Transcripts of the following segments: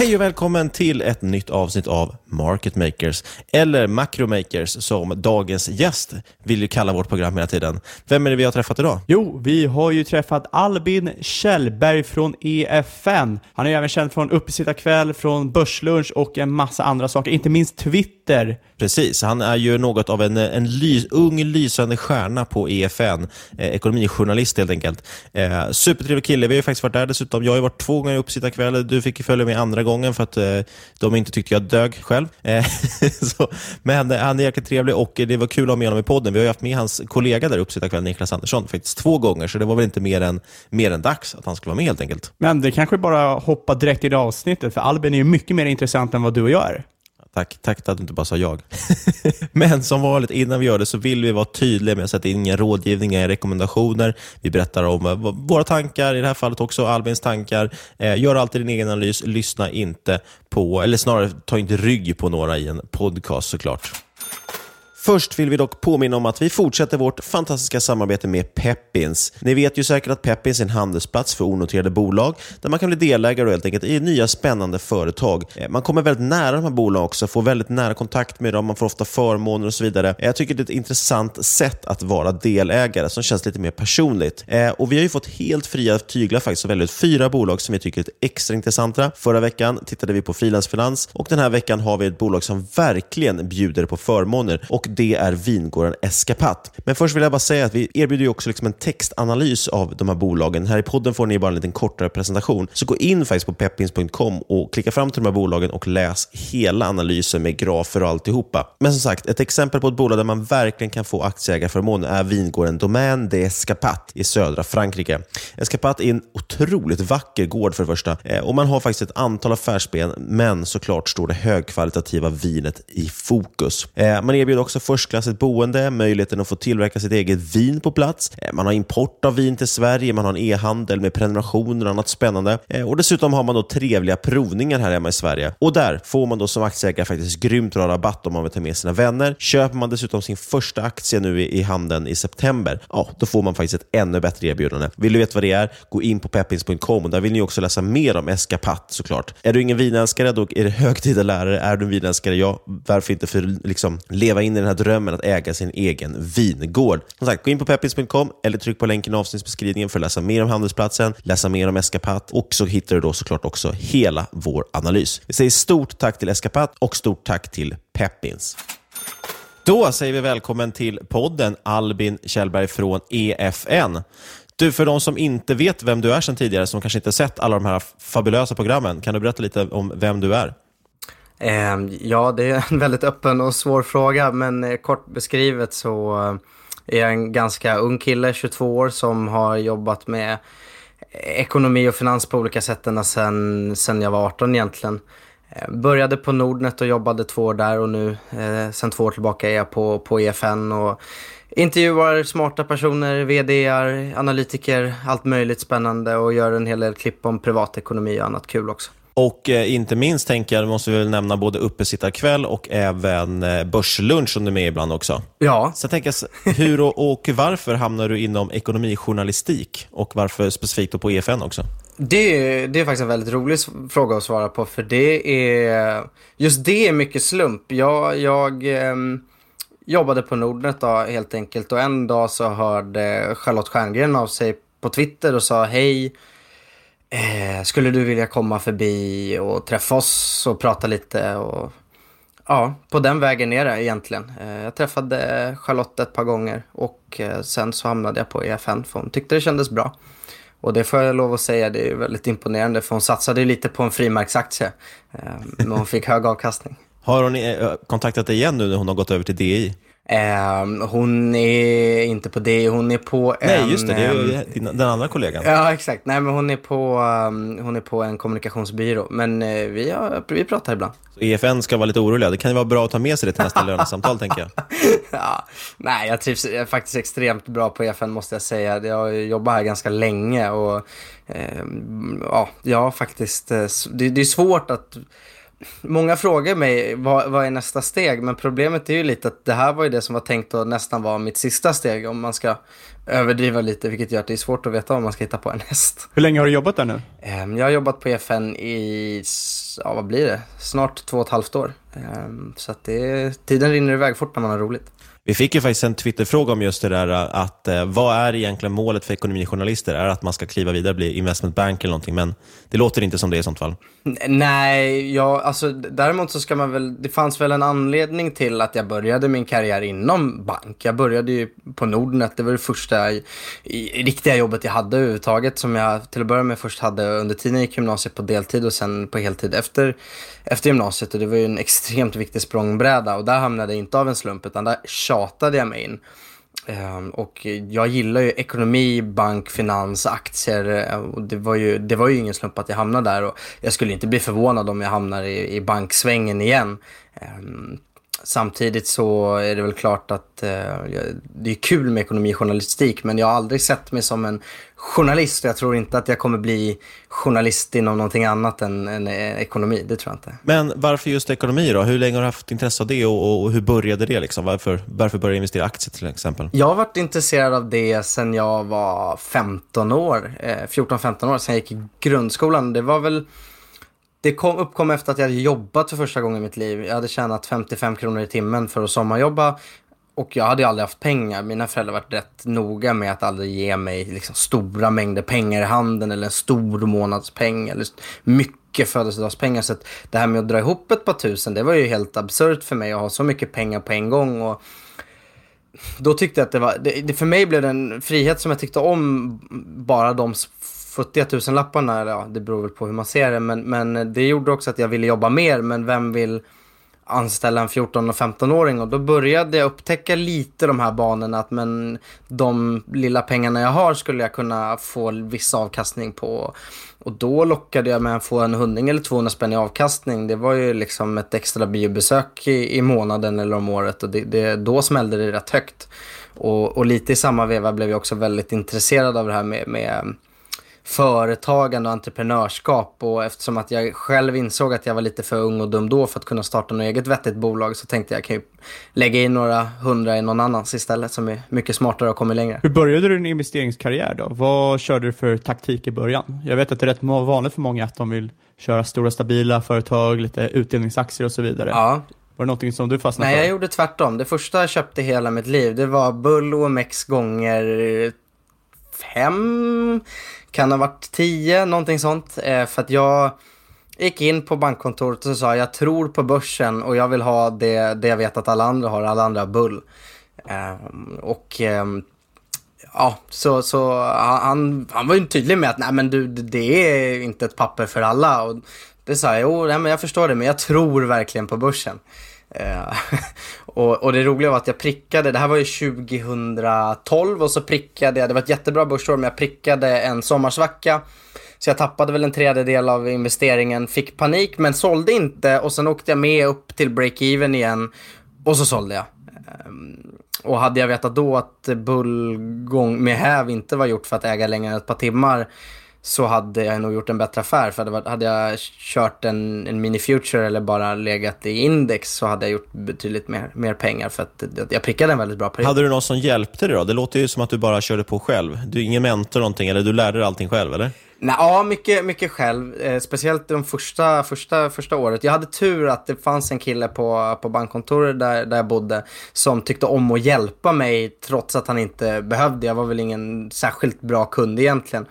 Hej och välkommen till ett nytt avsnitt av Market Makers, eller Macromakers som dagens gäst vill ju kalla vårt program hela tiden. Vem är det vi har träffat idag? Jo, vi har ju träffat Albin Kjellberg från EFN. Han är ju även känd från Uppesittarkväll, från Börslunch och en massa andra saker, inte minst Twitter. Precis, han är ju något av en, en ly, ung lysande stjärna på EFN, eh, ekonomijournalist helt enkelt. Eh, supertrevlig kille, vi har ju faktiskt varit där dessutom. Jag har ju varit två gånger i Uppesittarkväll, du fick ju följa med andra gången för att eh, de inte tyckte jag dög själv. Eh, så, men han är jäkligt trevlig och det var kul att ha med honom i podden. Vi har ju haft med hans kollega där Uppesittarkväll, Niklas Andersson, faktiskt två gånger, så det var väl inte mer än, mer än dags att han skulle vara med helt enkelt. Men det kanske bara hoppa direkt i det avsnittet, för Albin är ju mycket mer intressant än vad du och jag är. Tack, tack att du inte bara sa jag. Men som vanligt, innan vi gör det så vill vi vara tydliga med att sätta in inga rådgivningar, rekommendationer. Vi berättar om eh, våra tankar, i det här fallet också Albins tankar. Eh, gör alltid din egen analys, lyssna inte på, eller snarare ta inte rygg på några i en podcast såklart. Först vill vi dock påminna om att vi fortsätter vårt fantastiska samarbete med Peppins. Ni vet ju säkert att Peppins är en handelsplats för onoterade bolag där man kan bli delägare helt enkelt i nya spännande företag. Eh, man kommer väldigt nära de här bolagen också, får väldigt nära kontakt med dem, man får ofta förmåner och så vidare. Eh, jag tycker det är ett intressant sätt att vara delägare som känns lite mer personligt. Eh, och Vi har ju fått helt fria tyglar faktiskt och välja ut fyra bolag som vi tycker är extra intressanta. Förra veckan tittade vi på Frilansfinans och den här veckan har vi ett bolag som verkligen bjuder på förmåner. Och det är vingården Eskapat. Men först vill jag bara säga att vi erbjuder ju också liksom en textanalys av de här bolagen. Här i podden får ni bara en liten kortare presentation. Så gå in faktiskt på peppins.com och klicka fram till de här bolagen och läs hela analysen med grafer och alltihopa. Men som sagt, ett exempel på ett bolag där man verkligen kan få aktieägarförmån är vingården Domaine de Escapat i södra Frankrike. Escapat är en otroligt vacker gård för det första eh, och man har faktiskt ett antal affärsben, men såklart står det högkvalitativa vinet i fokus. Eh, man erbjuder också förstklassigt boende, möjligheten att få tillverka sitt eget vin på plats. Eh, man har import av vin till Sverige, man har en e-handel med prenumerationer och annat spännande. Eh, och Dessutom har man då trevliga provningar här hemma i Sverige. Och där får man då som aktieägare faktiskt grymt bra rabatt om man vill ta med sina vänner. Köper man dessutom sin första aktie nu i, handeln i september, ja, då får man faktiskt ett ännu bättre erbjudande. Vill du veta vad det är? Gå in på peppins.com och där vill ni också läsa mer om Escapat såklart. Är du ingen vinälskare, då är det hög tid att lära dig. Är du en vinälskare, ja, varför inte för liksom leva in i den här här drömmen att äga sin egen vingård. Som sagt, gå in på peppins.com eller tryck på länken i avsnittsbeskrivningen för att läsa mer om handelsplatsen, läsa mer om Escapat och så hittar du då såklart också hela vår analys. Vi säger stort tack till Escapat och stort tack till Peppins. Då säger vi välkommen till podden Albin Kjellberg från EFN. Du, för de som inte vet vem du är sedan tidigare, som kanske inte sett alla de här fabulösa programmen, kan du berätta lite om vem du är? Ehm, ja, det är en väldigt öppen och svår fråga, men eh, kort beskrivet så eh, är jag en ganska ung kille, 22 år, som har jobbat med eh, ekonomi och finans på olika sätt ända sedan, sen jag var 18 egentligen. Ehm, började på Nordnet och jobbade två år där och nu eh, sen två år tillbaka är jag på, på EFN och intervjuar smarta personer, VDR, analytiker, allt möjligt spännande och gör en hel del klipp om privatekonomi och annat kul också. Och eh, inte minst tänker jag, måste vi väl nämna både Uppesittarkväll och även eh, Börslunch som du är med ibland också. Ja. Så jag tänker, hur och, och varför hamnar du inom ekonomijournalistik och varför specifikt på EFN också? Det, det är faktiskt en väldigt rolig fråga att svara på för det är, just det är mycket slump. Jag, jag eh, jobbade på Nordnet då, helt enkelt och en dag så hörde Charlotte Stjerngren av sig på Twitter och sa hej, Eh, skulle du vilja komma förbi och träffa oss och prata lite? Och, ja, på den vägen är det egentligen. Eh, jag träffade Charlotte ett par gånger och eh, sen så hamnade jag på EFN för hon tyckte det kändes bra. Och det får jag lov att säga, det är väldigt imponerande för hon satsade lite på en frimärksaktie. Eh, men hon fick hög avkastning. Har hon eh, kontaktat dig igen nu när hon har gått över till DI? Eh, hon är inte på det, hon är på en... Nej, just det. Det är ju ehm, den andra kollegan. Ja, exakt. Nej, men hon är på, um, hon är på en kommunikationsbyrå. Men eh, vi, har, vi pratar ibland. Så EFN ska vara lite oroliga. Det kan ju vara bra att ta med sig det till nästa lönesamtal, tänker jag. ja, nej, jag trivs jag är faktiskt extremt bra på EFN måste jag säga. Jag har jobbat här ganska länge och eh, ja, jag har faktiskt... eh, Det, det är svårt att... Många frågar mig vad, vad är nästa steg, men problemet är ju lite att det här var ju det som var tänkt att nästan vara mitt sista steg om man ska överdriva lite, vilket gör att det är svårt att veta om man ska hitta på häst. Hur länge har du jobbat där nu? Ehm, Jag har jobbat på EFN i, ja vad blir det, snart två och ett halvt år. Ehm, Så att det, tiden rinner iväg fort när man har roligt. Vi fick ju faktiskt en Twitterfråga om just det där eh, att eh, vad är egentligen målet för ekonomijournalister? Är det att man ska kliva vidare och bli investment bank eller någonting? Men det låter inte som det i sånt fall. Nej, ja, alltså däremot så ska man väl, det fanns väl en anledning till att jag började min karriär inom bank. Jag började ju på Nordnet, det var det första i, i, riktiga jobbet jag hade överhuvudtaget som jag till att börja med först hade under tiden jag gick gymnasiet på deltid och sen på heltid efter, efter gymnasiet och det var ju en extremt viktig språngbräda och där hamnade jag inte av en slump utan där tjatade jag mig in. Ehm, och jag gillar ju ekonomi, bank, finans, aktier. Eh, och det, var ju, det var ju ingen slump att jag hamnade där. Och jag skulle inte bli förvånad om jag hamnar i, i banksvängen igen. Ehm, Samtidigt så är det väl klart att eh, det är kul med ekonomijournalistik men jag har aldrig sett mig som en journalist. Jag tror inte att jag kommer bli journalist inom någonting annat än, än eh, ekonomi. Det tror jag inte. Men varför just ekonomi då? Hur länge har du haft intresse av det och, och hur började det? Liksom? Varför, varför började du investera i aktier till exempel? Jag har varit intresserad av det sen jag var 15 år, eh, 14-15 år, sen jag gick i grundskolan. Det var väl, det kom, uppkom efter att jag hade jobbat för första gången i mitt liv. Jag hade tjänat 55 kronor i timmen för att sommarjobba. Och jag hade aldrig haft pengar. Mina föräldrar varit rätt noga med att aldrig ge mig liksom, stora mängder pengar i handen eller en stor månadspeng eller mycket födelsedagspengar. Så att det här med att dra ihop ett par tusen, det var ju helt absurt för mig att ha så mycket pengar på en gång. Och då tyckte jag att det var, det, det för mig blev det en frihet som jag tyckte om bara de futtiga tusenlapparna, eller ja, det beror väl på hur man ser det, men, men det gjorde också att jag ville jobba mer, men vem vill anställa en 14 och 15-åring och då började jag upptäcka lite de här banorna att men de lilla pengarna jag har skulle jag kunna få viss avkastning på. Och då lockade jag med att få en hundring eller 200 spänn i avkastning. Det var ju liksom ett extra biobesök i, i månaden eller om året och det, det, då smällde det rätt högt. Och, och lite i samma veva blev jag också väldigt intresserad av det här med, med företagande och entreprenörskap och eftersom att jag själv insåg att jag var lite för ung och dum då för att kunna starta något eget vettigt bolag så tänkte jag kan ju lägga in några hundra i någon annans istället som är mycket smartare och kommer längre. Hur började du din investeringskarriär då? Vad körde du för taktik i början? Jag vet att det är rätt vanligt för många att de vill köra stora stabila företag, lite utdelningsaktier och så vidare. Ja, Var det någonting som du fastnade nej för? jag gjorde tvärtom. Det första jag köpte hela mitt liv det var Bull OMX gånger fem, kan ha varit 10 någonting sånt. Eh, för att jag gick in på bankkontoret och så sa jag tror på börsen och jag vill ha det, det jag vet att alla andra har, alla andra har Bull. Eh, och ehm, ja, så, så han, han var ju tydlig med att nej men du, det är inte ett papper för alla. Och det sa jag, jo, nej, men jag förstår det, men jag tror verkligen på börsen. Eh, och, och det roliga var att jag prickade, det här var ju 2012 och så prickade jag, det var ett jättebra börsår, men jag prickade en sommarsvacka. Så jag tappade väl en tredjedel av investeringen, fick panik men sålde inte och sen åkte jag med upp till break-even igen och så sålde jag. Ehm, och hade jag vetat då att bullgång med häv inte var gjort för att äga längre än ett par timmar så hade jag nog gjort en bättre affär. För hade, varit- hade jag kört en, en mini future eller bara legat i index så hade jag gjort betydligt mer, mer pengar för att jag prickade en väldigt bra period. Hade du någon som hjälpte dig då? Det låter ju som att du bara körde på själv. Du är ingen mentor någonting, eller du lärde dig allting själv, eller? Nej, ja, mycket, mycket själv. Eh, speciellt de första, första, första året. Jag hade tur att det fanns en kille på, på bankkontoret där, där jag bodde som tyckte om att hjälpa mig trots att han inte behövde. Jag var väl ingen särskilt bra kund egentligen.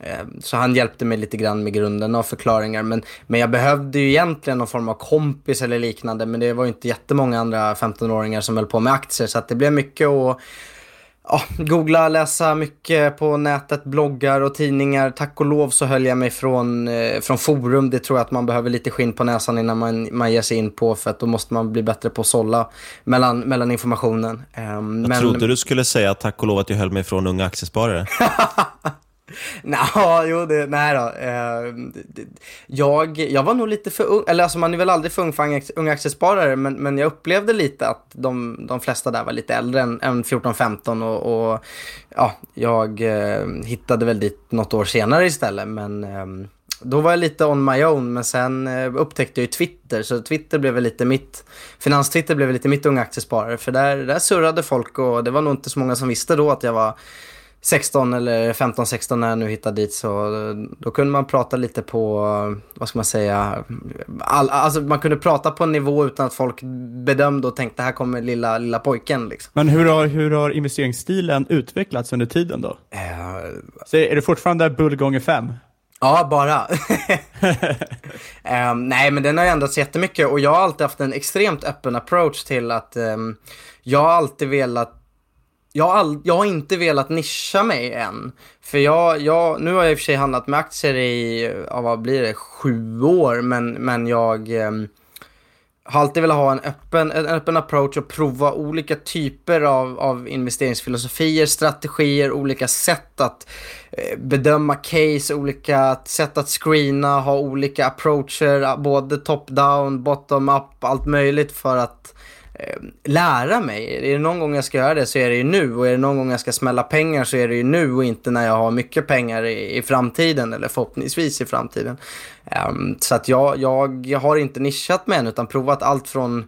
Eh, Så han hjälpte mig lite grann med grunden och förklaringar. Men, men jag behövde ju egentligen någon form av kompis eller liknande. Men det var ju inte jättemånga andra 15-åringar som höll på med aktier. Så att det blev mycket att ja, googla, läsa mycket på nätet, bloggar och tidningar. Tack och lov så höll jag mig från, eh, från forum. Det tror jag att man behöver lite skinn på näsan innan man, man ger sig in på för att då måste man bli bättre på att sålla mellan, mellan informationen. Um, Jag men... trodde du skulle säga tack och lov att jag höll mig från unga aktiesparare. Nå, jo, det, nej då. Eh, det- jag, jag var nog lite för ung, eller alltså man är väl aldrig för ung för unga- aktiesparare, men, men jag upplevde lite att de, de flesta där var lite äldre än, än 14-15 och, och ja, jag eh, hittade väl dit något år senare istället, men ehm, då var jag lite on my own, men sen eh, upptäckte jag ju Twitter, så Twitter blev väl lite mitt, finanstwitter blev väl lite mitt unga aktiesparare, för där, där surrade folk och det var nog inte så många som visste då att jag var 16 eller 15-16 när jag nu hittade dit så då kunde man prata lite på, vad ska man säga, all, alltså man kunde prata på en nivå utan att folk bedömde och tänkte här kommer lilla, lilla pojken liksom. Men hur har, hur har investeringsstilen utvecklats under tiden då? Eh, Så är det fortfarande bull gånger fem? Ja, bara. Ehm, nej, men den har ändrats jättemycket och jag har alltid haft en extremt öppen approach till att ehm, jag har alltid velat jag har, all, jag har inte velat nischa mig än. För jag, jag, nu har jag i och för sig handlat med aktier i, ja, vad blir det, sju år, men, men jag eh, har alltid velat ha en öppen, en öppen approach och prova olika typer av, av investeringsfilosofier, strategier, olika sätt att eh, bedöma case, olika sätt att screena, ha olika approacher, både top-down, bottom-up, allt möjligt för att eh, Eh, lära mig. Är det någon gång jag ska göra det så är det ju nu och är det någon gång jag ska smälla pengar så är det ju nu och inte när jag har mycket pengar i, i framtiden eller förhoppningsvis i framtiden. Um, så att jag, jag, jag har inte nischat mig än utan provat allt från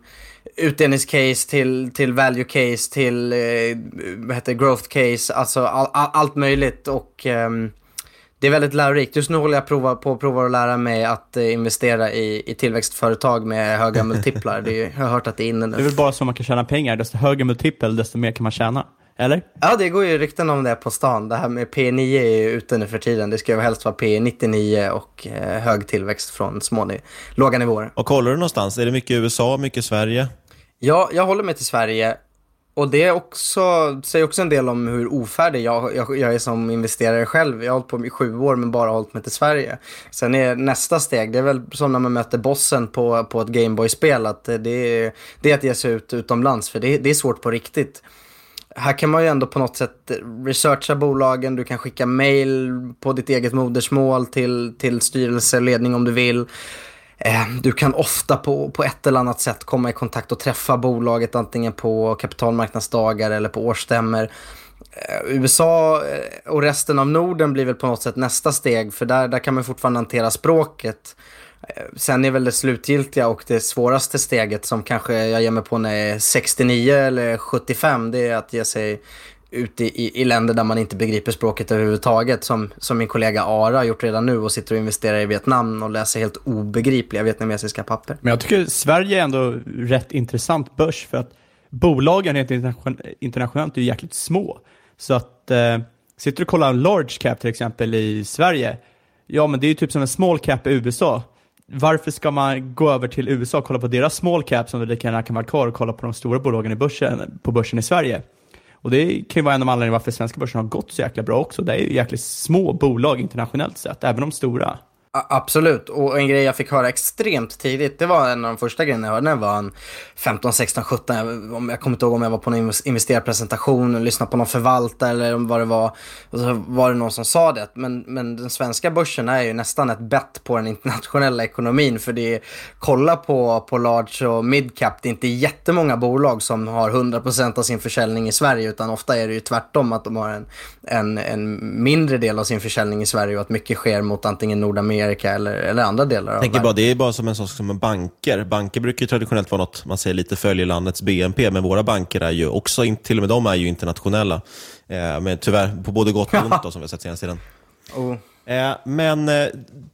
utdelningscase till, till value case till eh, vad heter growth case, alltså all, all, allt möjligt och um, det är väldigt lärorikt. Just nu håller jag prova, på att prova att lära mig att eh, investera i, i tillväxtföretag med höga multiplar. Det är, ju- jag har hört att det är inne Det är nu. väl bara så man kan tjäna pengar, desto högre multipel, desto mer kan man tjäna. Eller? Ja, det går ju rykten om det på stan. Det här med P9 är ju ute nu för tiden. Det ska ju helst vara P99 och eh, hög tillväxt från små, låga nivåer. Och kollar du någonstans? Är det mycket USA, mycket Sverige? Ja, jag håller mig till Sverige. Och det är också, säger också en del om hur ofärdig jag, jag, jag är som investerare själv. Jag har hållit på i sju år men bara hållit mig till Sverige. Sen är nästa steg, det är väl som när man möter bossen på, på ett Gameboy-spel, att det är, det är att ge sig ut utomlands, för det, det är svårt på riktigt. Här kan man ju ändå på något sätt researcha bolagen, du kan skicka mail på ditt eget modersmål till, till styrelse, ledning om du vill. Eh, du kan ofta på, på ett eller annat sätt komma i kontakt och träffa bolaget antingen på kapitalmarknadsdagar eller på årsstämmor. Eh, USA eh, och resten av Norden blir väl på något sätt nästa steg för där, där kan man fortfarande hantera språket. Sen är väl det slutgiltiga och det svåraste steget som kanske jag ger mig på när jag är 69 eller 75 det är att ge sig ut i, i, länder där man inte begriper språket överhuvudtaget. Som, som min kollega Ara har gjort redan nu och sitter och investerar i Vietnam och läser helt obegripliga vietnamesiska papper. Men jag tycker Sverige är ändå rätt intressant börs för att bolagen rent internationellt är ju jäkligt små. Så att eh, sitter du och kollar en large cap till exempel i Sverige, ja men det är ju typ som en small cap i USA. Varför ska man gå över till USA och kolla på deras small cap som det lika gärna kan vara kvar och kolla på de stora bolagen i börsen, på börsen i Sverige? Och det kan ju vara en av anledningarna varför svenska börsen har gått så jäkla bra också. Det är ju jäkligt små bolag internationellt sett, även de stora. Absolut, och en grej jag fick höra extremt tidigt, det var en av de första grejerna jag hörde när jag var en 15, 16, 17. Jag, jag kommer inte ihåg om jag var på någon investerarpresentation och lyssnade på någon förvaltare eller vad det var. Och så var det någon som sa det. Men, men den svenska börsen är ju nästan ett bett på den internationella ekonomin. För det är, kolla på, på large och midcap, det är inte jättemånga bolag som har 100% av sin försäljning i Sverige. Utan ofta är det ju tvärtom att de har en, en, en mindre del av sin försäljning i Sverige och att mycket sker mot antingen Nordamerika eller, eller andra delar av tänker bara, det är bara som en sak som banker. Banker brukar traditionellt vara något man säger lite följer landets BNP, men våra banker är ju också, till och med de är ju internationella. Eh, men tyvärr, på både gott och ont då, som vi har sett senaste tiden. Oh. Eh, men eh,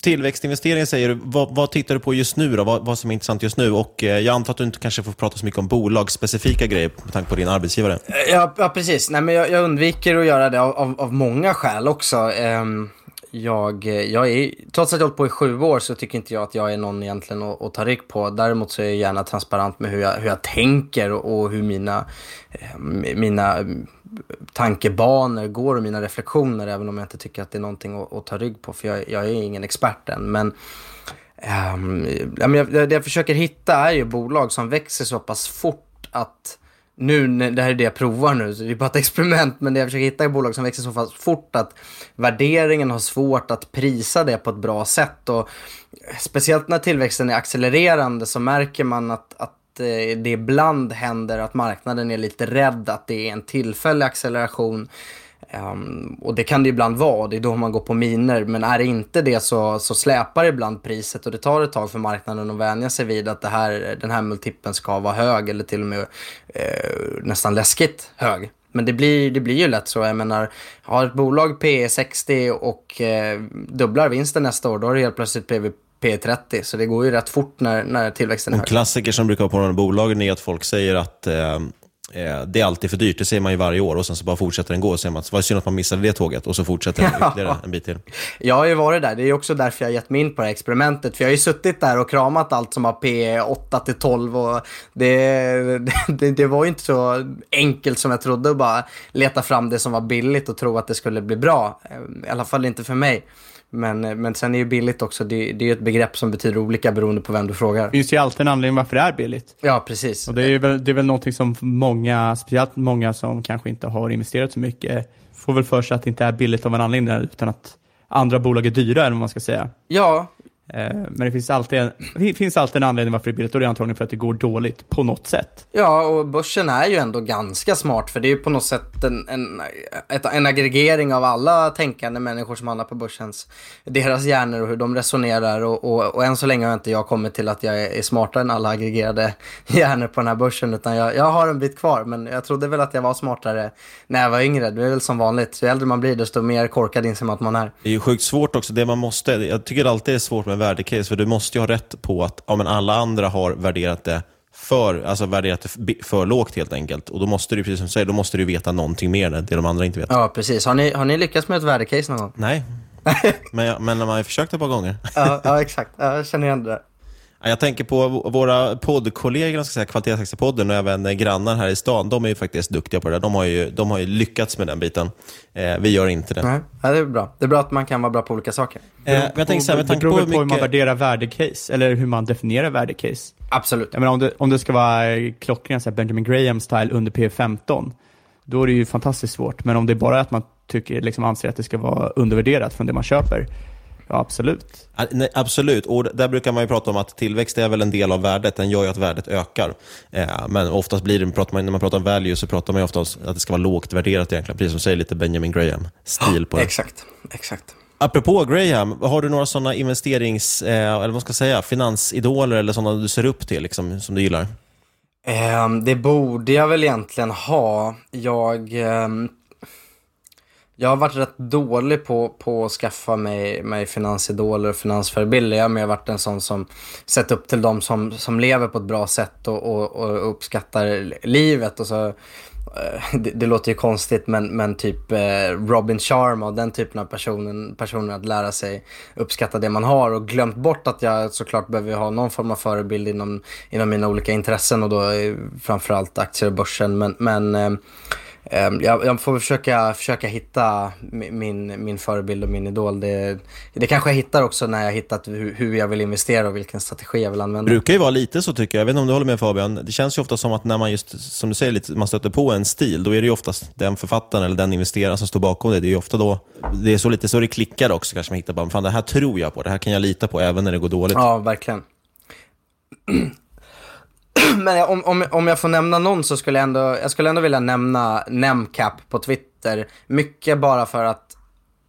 tillväxtinvestering säger du, vad, vad tittar du på just nu då? Vad, vad som är intressant just nu? Och eh, jag antar att du inte kanske får prata så mycket om bolagsspecifika grejer med tanke på din arbetsgivare. Ja, ja precis. Nej, men jag, jag undviker att göra det av, av, av många skäl också. Ehm, jag, eh, jag är, trots att jag har hållit på i sju år så tycker inte jag att jag är någon egentligen att, att ta rygg på. Däremot så är jag gärna transparent med hur jag, hur jag tänker och, och hur mina, eh, mina mm, tankebanor går och mina reflektioner. Även om jag inte tycker att det är någonting att, att ta rygg på. För jag, jag är ingen expert än. Men um, jag, det jag försöker hitta är ju bolag som växer så pass fort att nu, det här är det jag provar nu, så det är bara ett experiment, men det jag försöker hitta är bolag som växer så pass fort att värderingen har svårt att prisa det på ett bra sätt. Och speciellt när tillväxten är accelererande så märker man att, att eh, det ibland händer att marknaden är lite rädd att det är en tillfällig acceleration Um, och det kan det ibland vara, det är då man går på miner. Men är det inte det så, så släpar ibland priset och det tar ett tag för marknaden att vänja sig vid att det här, den här multipeln ska vara hög eller till och med eh, nästan läskigt hög. Men det blir, det blir ju lätt så. Jag menar, har ett bolag P 60 och eh, dubblar vinsten nästa år, då har det helt plötsligt PV P30. Så det går ju rätt fort när, när tillväxten är hög. En klassiker som brukar vara på de här bolagen är att folk säger att eh, Eh, det är alltid för dyrt, det ser man ju varje år och sen så bara fortsätter den gå. Och ser man, vad synd att man missade det tåget och så fortsätter den ytterligare en bit till. Jag har ju varit där, det är också därför jag har gett mig in på det här experimentet. För jag har ju suttit där och kramat allt som har P8 till 12 och det, det, det var ju inte så enkelt som jag trodde att bara leta fram det som var billigt och tro att det skulle bli bra. I alla fall inte för mig. Men, men sen är ju billigt också, det, det är ett begrepp som betyder olika beroende på vem du frågar. Det finns ju alltid en anledning varför det är billigt. Ja, precis. Och det är väl, det är väl någonting som många, speciellt många som kanske inte har investerat så mycket, får väl för sig att det inte är billigt av en anledning, utan att andra bolag är dyra, eller vad man ska säga. Ja, Eh, men det finns, alltid en, det finns alltid en anledning varför det är billigt och det är antagligen för att det går dåligt på något sätt. Ja, och börsen är ju ändå ganska smart för det är ju på något sätt en, en, en aggregering av alla tänkande människor som handlar på börsens, deras hjärnor och hur de resonerar och, och, och än så länge har inte jag kommit till att jag är smartare än alla aggregerade hjärnor på den här börsen utan jag, jag har en bit kvar men jag trodde väl att jag var smartare när jag var yngre. Det är väl som vanligt, ju äldre man blir desto mer korkad inser man att man är. Det är ju sjukt svårt också, det man måste, jag tycker alltid det är svårt med en värdecase, för du måste ju ha rätt på att ja, men alla andra har värderat det för, alltså värderat det för lågt helt enkelt. Och då måste du, precis som du säger, då måste du veta någonting mer än det de andra inte vet. Ja, precis. Har ni, har ni lyckats med ett värdecase någon gång? Nej, men, jag, men man har försökt ett par gånger. ja, ja, exakt. jag känner igen det. Jag tänker på våra poddkollegor, ska säga, Kvalitetsaktiepodden och även grannar här i stan. De är ju faktiskt duktiga på det där. De har ju, de har ju lyckats med den biten. Eh, vi gör inte det. Nej, ja, det är bra. Det är bra att man kan vara bra på olika saker. Eh, men jag tänker så här, det beror på mycket... hur man värderar värdecase, eller hur man definierar värdecase. Absolut. Jag menar, om, det, om det ska vara klockrent Benjamin Graham-style under P15, då är det ju fantastiskt svårt. Men om det är bara att man tycker, liksom anser att det ska vara undervärderat från det man köper, Ja, absolut. Nej, absolut, och där brukar man ju prata om att tillväxt är väl en del av värdet. Den gör ju att värdet ökar. Eh, men oftast blir det, pratar man, när man pratar om value så pratar man ju ofta om att det ska vara lågt värderat egentligen. Precis som säger lite Benjamin Graham-stil på det. Exakt, exakt. Apropå Graham, har du några sådana investerings, eh, eller vad ska jag säga, finansidoler eller sådana du ser upp till, liksom, som du gillar? Eh, det borde jag väl egentligen ha. Jag eh, jag har varit rätt dålig på, på att skaffa mig, mig finansidoler och finansförebilder. Jag har varit en sån som sett upp till dem som, som lever på ett bra sätt och, och, och uppskattar livet. Och så, eh, det, det, låter ju konstigt men, men typ eh, Robin Sharma och den typen av personen, personer att lära sig uppskatta det man har och glömt bort att jag såklart behöver ha någon form av förebild inom, inom mina olika intressen och då eh, framförallt aktier och börsen. Men, men jag, jag, får försöka, försöka hitta min, min förebild och min idol. Det, det kanske jag hittar också när jag hittat hur, hur jag vill investera och vilken strategi jag vill använda. Det brukar ju vara lite så tycker jag. Jag vet inte om du håller med Fabian. Det känns ju ofta som att när man just, som du säger, lite, man stöter på en stil, då är det ju oftast den författaren eller den investeraren som står bakom det. Det är ju ofta då, det är så lite så det klickar också kanske man hittar bara, fan det här tror jag på, det här kan jag lita på även när det går dåligt. Ja, verkligen. Men om, om, om jag får nämna någon så skulle jag ändå, jag skulle ändå vilja nämna Nemcap på Twitter. Mycket bara för att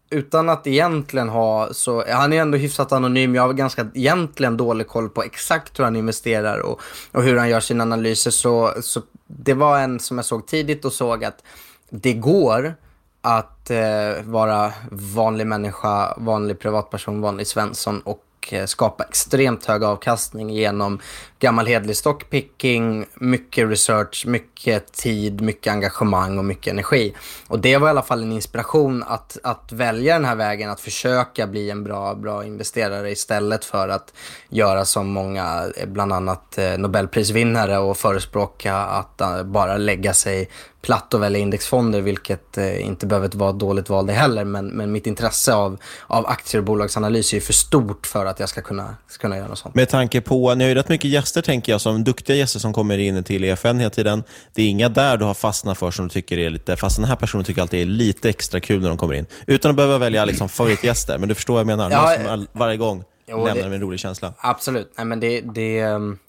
utan att egentligen ha så, han är ändå hyfsat anonym, jag har ganska egentligen dålig koll på exakt hur han investerar och, och hur han gör sina analyser. Så, så det var en som jag såg tidigt och såg att det går att eh, vara vanlig människa, vanlig privatperson, vanlig Svensson och och eh, skapa extremt hög avkastning genom gammal hederlig stockpicking, mycket research, mycket tid, mycket engagemang och mycket energi. Och det var i alla fall en inspiration att, att välja den här vägen, att försöka bli en bra, bra investerare istället för att göra som många, eh, bland annat eh, Nobelprisvinnare och förespråka att bara lägga sig platt och välja indexfonder, vilket eh, inte behöver vara ett dåligt val det heller. Men, men mitt intresse av, av aktier och bolagsanalys är för stort för att jag ska kunna, ska kunna göra något sånt. Med tanke på, ni har ju rätt mycket gäster tänker jag, som duktiga gäster som kommer in till EFN hela tiden. Det är inga där du har fastnat för som du tycker är lite, fast den här personen tycker alltid är lite extra kul när de kommer in. Utan att behöva välja liksom favoritgäster, men du förstår vad jag menar. Ja, som varje gång jo, lämnar det, med en rolig känsla. Absolut. Nej, men det, det, um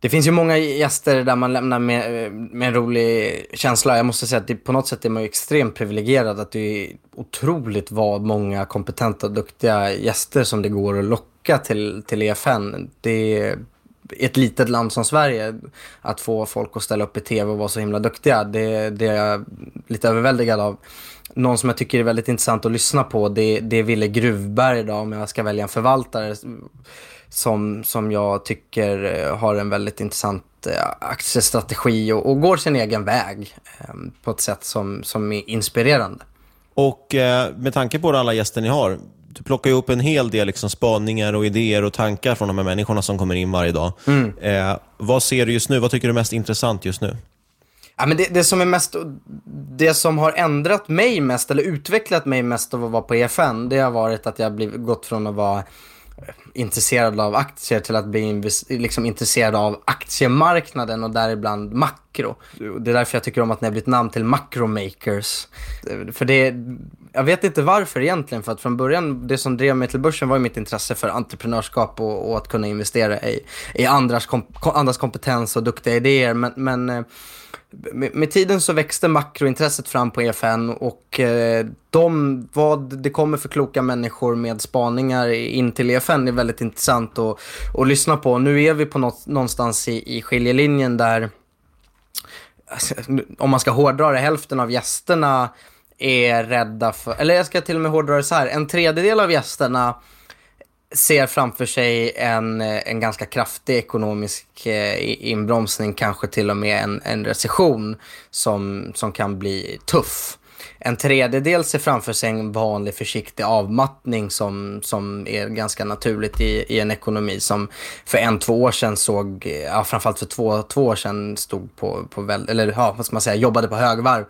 det finns ju många gäster där man lämnar med, med en rolig känsla. Jag måste säga att det, på något sätt är man ju extremt privilegierad. Att det är otroligt vad många kompetenta och duktiga gäster som det går att locka till, till EFN. Det är ett litet land som Sverige, att få folk att ställa upp i tv och vara så himla duktiga, det, det är jag lite överväldigad av. Någon som jag tycker är väldigt intressant att lyssna på, det, det är Ville Gruvberg idag om jag ska välja en förvaltare som, som jag tycker eh, har en väldigt intressant eh, aktiestrategi och, och går sin egen väg eh, på ett sätt som, som är inspirerande. Och eh, med tanke på alla gäster ni har, du plockar ju upp en hel del liksom, spaningar och idéer och tankar från de här människorna som kommer in varje dag. Mm. Eh, vad ser du just nu? Vad tycker du är mest intressant just nu? Ja, men det, det, som är mest, det som har ändrat mig mest, eller utvecklat mig mest av att vara på EFN, det har varit att jag har gått från att vara intresserad av aktier till att bli liksom intresserad av aktiemarknaden och däribland makro. Det är därför jag tycker om att ni har bytt namn till Macromakers. För det, jag vet inte varför egentligen, för att från början, det som drev mig till börsen var ju mitt intresse för entreprenörskap och, och att kunna investera i, i andras, kom, andras kompetens och duktiga idéer. Men, men eh, med, med, tiden så växte makrointresset fram på EFN och eh, de, vad det kommer för kloka människor med spaningar in till EFN är väldigt intressant att, att lyssna på. Nu är vi på något, någonstans i, i skiljelinjen där, alltså, om man ska hårdra det, hälften av gästerna är rädda för, eller jag ska till och med hårdra det så här, en tredjedel av gästerna ser framför sig en, eh, en ganska kraftig ekonomisk eh, inbromsning, kanske till och med en, en recession som, som kan bli tuff. En tredjedel ser framför sig en vanlig försiktig avmattning som, som är ganska naturligt i, i en ekonomi som för en, två år sedan såg, ja, framförallt för två, två år sedan stod på, på väl, eller ja, vad ska man säga, jobbade på högvarv.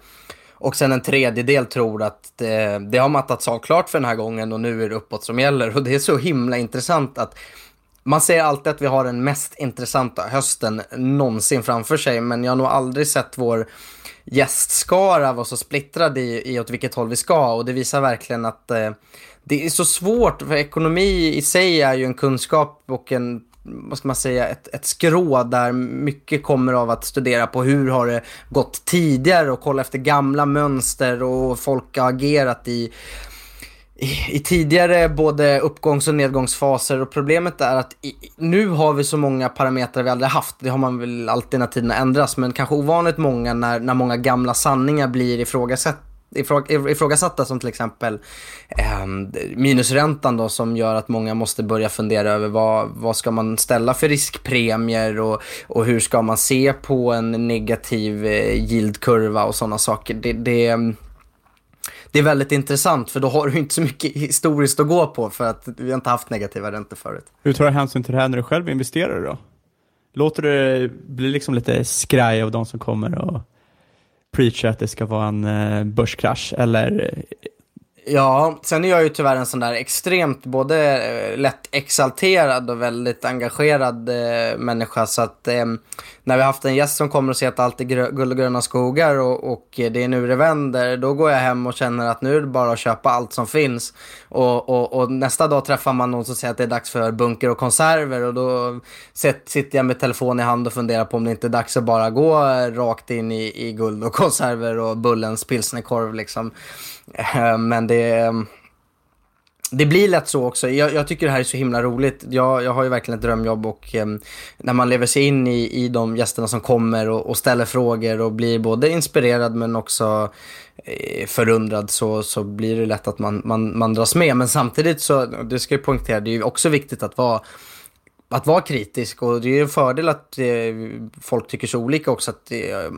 Och sen en tredjedel tror att det, det har mattats av klart för den här gången och nu är det uppåt som gäller. Och det är så himla intressant att man säger alltid att vi har den mest intressanta hösten någonsin framför sig, men jag har nog aldrig sett vår gästskara vara så splittrad i, i åt vilket håll vi ska och det visar verkligen att eh, det är så svårt, för ekonomi i sig är ju en kunskap och en vad ska man säga, ett, ett skrå där mycket kommer av att studera på hur har det gått tidigare och kolla efter gamla mönster och folk har agerat i, i, i tidigare både uppgångs och nedgångsfaser och problemet är att i, nu har vi så många parametrar vi aldrig haft. Det har man väl alltid när tiderna ändras men kanske ovanligt många när, när många gamla sanningar blir ifrågasatta ifrågasatta som till exempel eh, minusräntan då som gör att många måste börja fundera över vad, vad ska man ställa för riskpremier och, och hur ska man se på en negativ eh, yieldkurva och sådana saker. Det, det, det är väldigt intressant för då har du inte så mycket historiskt att gå på för att vi har inte haft negativa räntor förut. Hur tar du hänsyn till det här när du själv investerar då? Låter du bli liksom lite skraj av de som kommer och preacha att det ska vara en eh, börskrasch eller Ja, sen är jag ju tyvärr en sån där extremt både eh, lätt exalterad och väldigt engagerad eh, människa. Så att eh, när vi haft en gäst som kommer och säger att allt är guld och gröna skogar och, och, det är nu det vänder, då går jag hem och känner att nu är det bara att köpa allt som finns. Och, och, och nästa dag träffar man någon som säger att det är dags för bunker och konserver och då sitter jag med telefon i hand och funderar på om det inte är dags att bara gå rakt in i, i guld och konserver och Bullens pilsnerkorv liksom. Eh, men det det blir lätt så också. Jag, jag, tycker det här är så himla roligt. Jag, jag har ju verkligen ett drömjobb och eh, när man lever sig in i, i de gästerna som kommer och, och ställer frågor och blir både inspirerad men också eh, förundrad så, så blir det lätt att man, man, man dras med. Men samtidigt så, det ska jag poängtera, det är ju också viktigt att vara att vara kritisk och det är en fördel att eh, folk tycker så olika också. Att eh,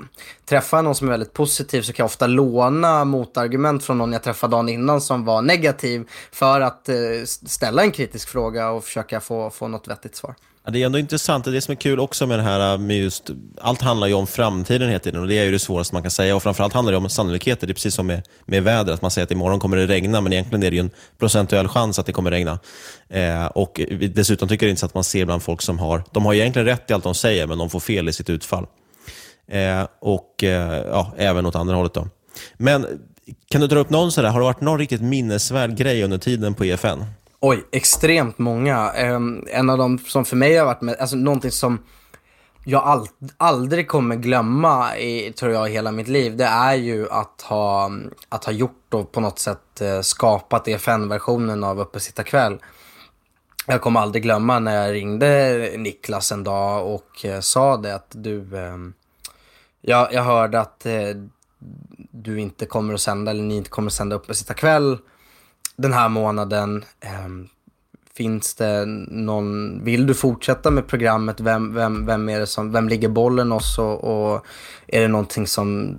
träffa någon som är väldigt positiv så kan jag ofta låna motargument från någon jag träffade dagen innan som var negativ för att eh, ställa en kritisk fråga och försöka få, få något vettigt svar. Ja, det är ändå intressant. Det som är kul också med det här äh, med just, allt handlar ju om framtiden hela tiden och det är ju det svåraste man kan säga. Och framförallt handlar det om sannolikheter. Det är precis som med, med vädret, att man säger att imorgon kommer det regna, men egentligen är det ju en procentuell chans att det kommer regna. Eh, och dessutom tycker jag inte att man ser bland folk som har, de har egentligen rätt i allt de säger, men de får fel i sitt utfall. Eh, och eh, ja, även åt andra hållet då. Men kan du dra upp någon sådär, har det varit någon riktigt minnesvärd grej under tiden på EFN? Oj, extremt många. Um, en av de som för mig har varit med, alltså någonting som jag all, aldrig kommer glömma i, tror jag, i hela mitt liv, det är ju att ha, att ha gjort och på något sätt eh, skapat EFN-versionen av Uppesittarkväll. Jag kommer aldrig glömma när jag ringde Niklas en dag och eh, sa det att du, ehm, jag, jag hörde att eh, du inte kommer att sända, eller ni inte kommer att sända Uppesittarkväll den här månaden. Eh, finns det någon, vill du fortsätta med programmet? Vem, vem, vem är det som, vem ligger bollen oss och, och är det någonting som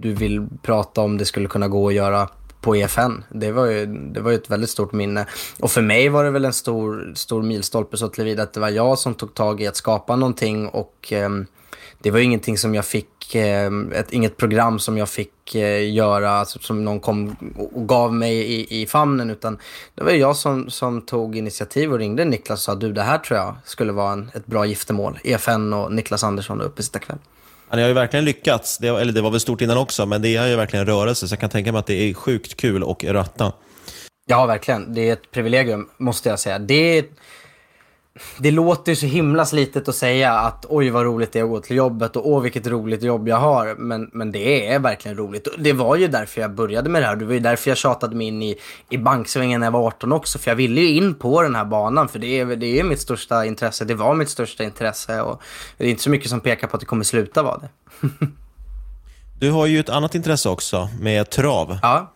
du vill prata om det skulle kunna gå att göra på EFN. Det var ju, det var ju ett väldigt stort minne. Och för mig var det väl en stor, stor milstolpe så tillvida att det var jag som tog tag i att skapa någonting och eh, det var ingenting som jag fick, eh, ett, inget program som jag fick eh, göra, alltså, som någon kom och gav mig i, i famnen, utan det var jag som, som tog initiativ och ringde Niklas och sa du det här tror jag skulle vara en, ett bra giftermål. EFN och Niklas Andersson och Uppesittarkväll. Ja, ni har ju verkligen lyckats, det, eller det var väl stort innan också, men det är ju verkligen rörelse, så jag kan tänka mig att det är sjukt kul och ratta. Ja, verkligen. Det är ett privilegium, måste jag säga. Det är det låter ju så himla slitet att säga att oj vad roligt det är att gå till jobbet och åh vilket roligt jobb jag har. Men, men det är verkligen roligt. Det var ju därför jag började med det här. Det var ju därför jag tjatade mig in i, i banksvängen när jag var 18 också. För jag ville ju in på den här banan. För det är, det är mitt största intresse. Det var mitt största intresse. Och det är inte så mycket som pekar på att det kommer sluta vara det. du har ju ett annat intresse också med trav. Ja.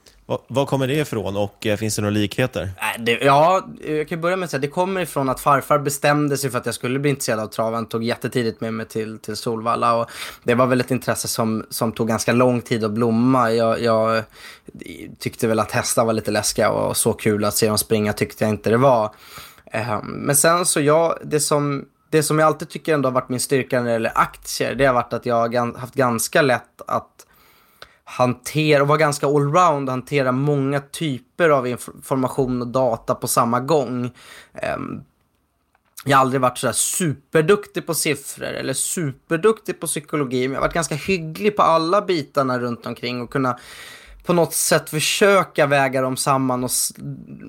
Var kommer det ifrån och eh, finns det några likheter? Äh, ja, jag kan börja med att säga det kommer ifrån att farfar bestämde sig för att jag skulle bli intresserad av traven tog jättetidigt med mig till, till Solvalla och det var väl ett intresse som, som tog ganska lång tid att blomma. Jag, jag tyckte väl att hästar var lite läskiga och så kul att se dem springa tyckte jag inte det var. Ehm, men sen så jag, det som, det som jag alltid tycker ändå har varit min styrka när det gäller aktier, det har varit att jag har haft ganska lätt att hantera, och vara ganska allround, hantera många typer av information och data på samma gång. Ehm, jag har aldrig varit sådär superduktig på siffror eller superduktig på psykologi, men jag har varit ganska hygglig på alla bitarna runt omkring och kunna på något sätt försöka väga dem samman och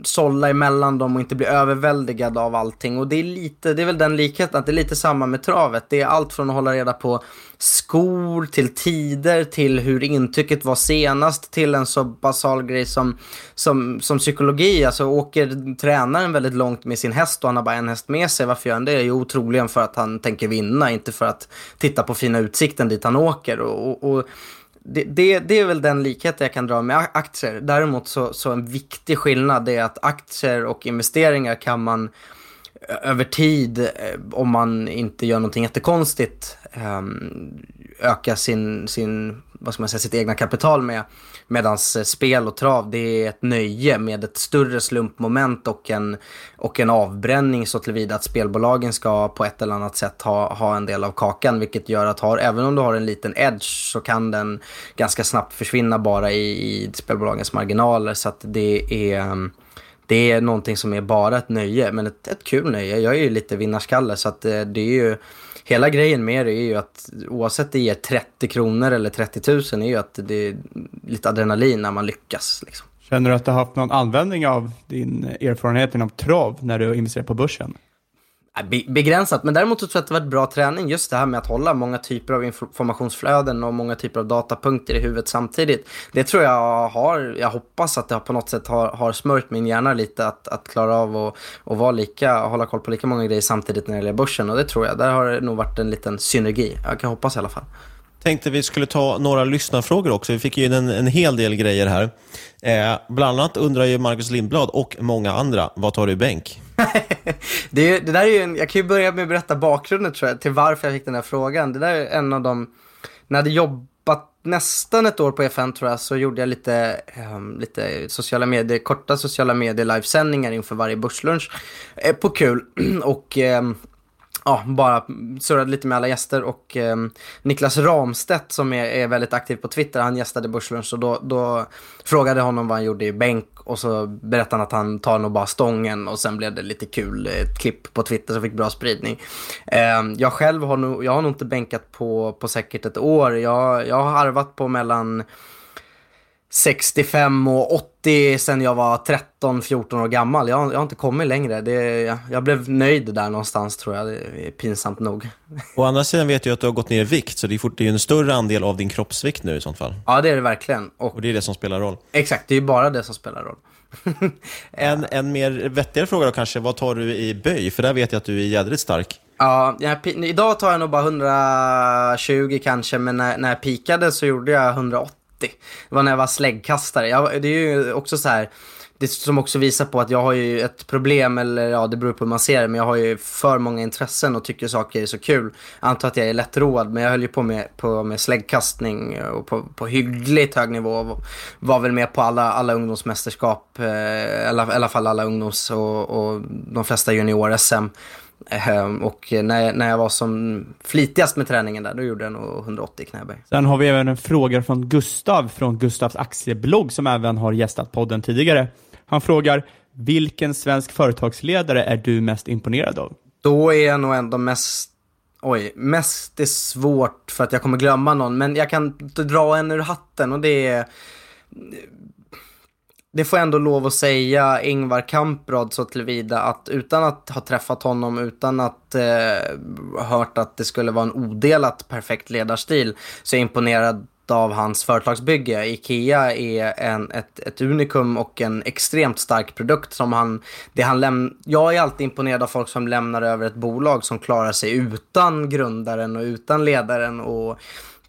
sålla emellan dem och inte bli överväldigad av allting. Och det är lite, det är väl den likheten, att det är lite samma med travet. Det är allt från att hålla reda på skor, till tider, till hur intrycket var senast, till en så basal grej som, som, som psykologi. Alltså åker tränaren väldigt långt med sin häst och han har bara en häst med sig, varför gör han det? Jo, troligen för att han tänker vinna, inte för att titta på fina utsikten dit han åker. och, och, och det, det, det, är väl den likheten jag kan dra med aktier. Däremot så, så en viktig skillnad är att aktier och investeringar kan man över tid, eh, om man inte gör någonting jättekonstigt, ehm, öka sin, sin, vad ska man säga, sitt egna kapital med. Medan eh, spel och trav, det är ett nöje med ett större slumpmoment och en, och en avbränning så tillvida att spelbolagen ska på ett eller annat sätt ha, ha en del av kakan. Vilket gör att har, även om du har en liten edge så kan den ganska snabbt försvinna bara i, i spelbolagens marginaler. Så att det är det är någonting som är bara ett nöje, men ett, ett kul nöje. Jag är ju lite vinnarskalle så att eh, det är ju hela grejen med det är ju att oavsett det ger 30 kronor eller 30 000 är ju att det är lite adrenalin när man lyckas. Liksom. Känner du att du har haft någon användning av din erfarenhet inom trav när du investerar på börsen? Äh, begränsat, men däremot så tror jag att det varit bra träning just det här med att hålla många typer av informationsflöden och många typer av datapunkter i huvudet samtidigt. Det tror jag har, jag hoppas att det på något sätt har, har smörjt min hjärna lite att, att klara av och, och vara lika, hålla koll på lika många grejer samtidigt när det gäller börsen och det tror jag, där har det nog varit en liten synergi. Jag kan hoppas i alla fall tänkte vi skulle ta några lyssnarfrågor också. Vi fick ju in en, en hel del grejer här. Eh, bland annat undrar ju Marcus Lindblad och många andra, vad tar du i bänk? det, det där är ju en, jag kan ju börja med att berätta bakgrunden tror jag, till varför jag fick den här frågan. Det där är en av de, när jag hade jobbat nästan ett år på FN tror jag, så gjorde jag lite, um, lite sociala medier, korta sociala medier livesändningar inför varje börslunch eh, på kul. och um, ja, bara surrade lite med alla gäster och eh, Niklas Ramstedt som är, är, väldigt aktiv på Twitter, han gästade Börslunch och då, då frågade honom vad han gjorde i bänk och så berättade han att han tar nog bara stången och sen blev det lite kul, ett klipp på Twitter som fick bra spridning. Eh, jag själv har nog, jag har nog inte bänkat på, på säkert ett år, jag, jag har harvat på mellan 65 och 80 sen jag var 13-14 år gammal. Jag, jag, har inte kommit längre. Det, jag, jag, blev nöjd där någonstans tror jag. Det är pinsamt nog. Å andra sidan vet jag att du har gått ner i vikt, så det är, fort, det är en större andel av din kroppsvikt nu i sånt fall. Ja, det är det verkligen. Och, och det är det som spelar roll. Exakt, det är bara det som spelar roll. en, en mer vettigare fråga då kanske, vad tar du i böj? För där vet jag att du är jädrigt stark. Ja, jag, idag tar jag nog bara 120 kanske, men när, när jag pikade så gjorde jag 180. Det var när jag var släggkastare. Jag, det är ju också så här, det som också visar på att jag har ju ett problem, eller ja, det beror på hur man ser det, men jag har ju för många intressen och tycker saker är så kul. Jag antar att jag är lättroad, men jag höll ju på med, på med släggkastning och på, på hyggligt hög nivå. Var väl med på alla, alla ungdomsmästerskap, eh, eller i alla fall alla ungdoms och, och de flesta junior-SM. Ehm, och när, när jag var som flitigast med träningen där, då gjorde jag nog 180 knäböj. Sen har vi även en fråga från Gustav, från Gustavs aktieblogg, som även har gästat podden tidigare. Han frågar, vilken svensk företagsledare är du mest imponerad av? Då är jag nog ändå mest Oj, mest är svårt för att jag kommer glömma någon, men jag kan dra en ur hatten och det är det får jag ändå lov att säga Ingvar Kamprad så tillvida att utan att ha träffat honom, utan att eh, hört att det skulle vara en odelat perfekt ledarstil, så är jag imponerad av hans företagsbygge. Ikea är en, ett, ett unikum och en extremt stark produkt som han, det han läm Jag är alltid imponerad av folk som lämnar över ett bolag som klarar sig utan grundaren och utan ledaren och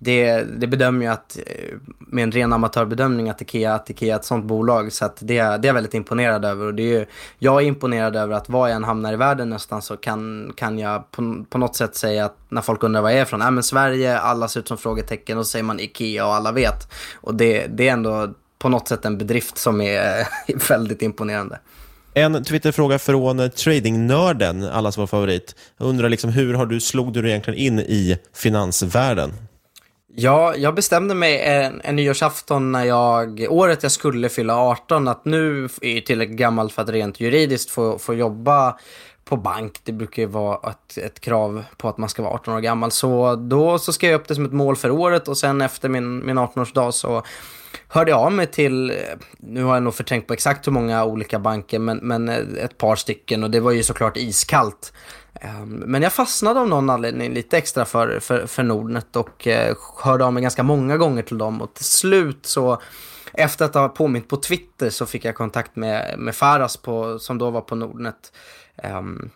det, det bedömer jag att, eh, med en ren amatörbedömning, att Ikea, att Ikea är ett sånt bolag. Så att det, det är jag väldigt imponerad över. Och det är, jag är imponerad över att var jag än hamnar i världen nästan så kan, kan jag på, på något sätt säga att när folk undrar var jag är ifrån, äh, men Sverige, alla ser ut som frågetecken och så säger man Ikea och alla vet. Och det, det är ändå på något sätt en bedrift som är väldigt imponerande. En Twitterfråga från tradingnörden, allas vår favorit. Jag undrar liksom, hur har du, slog du dig egentligen in i finansvärlden? Ja, jag bestämde mig en, en nyårsafton när jag, året jag skulle fylla 18, att nu är jag tillräckligt gammal för att rent juridiskt få, få jobba på bank. Det brukar ju vara ett, ett krav på att man ska vara 18 år gammal. Så då så skrev jag upp det som ett mål för året och sen efter min, min 18-årsdag så hörde jag av mig till, nu har jag nog förträngt på exakt hur många olika banker, men, men ett par stycken och det var ju såklart iskallt. Ehm, men jag fastnade av någon anledning lite extra för, för, för Nordnet och eh, hörde av mig ganska många gånger till dem och till slut så efter att ha påmint på Twitter så fick jag kontakt med, med Faras på, som då var på Nordnet. Um,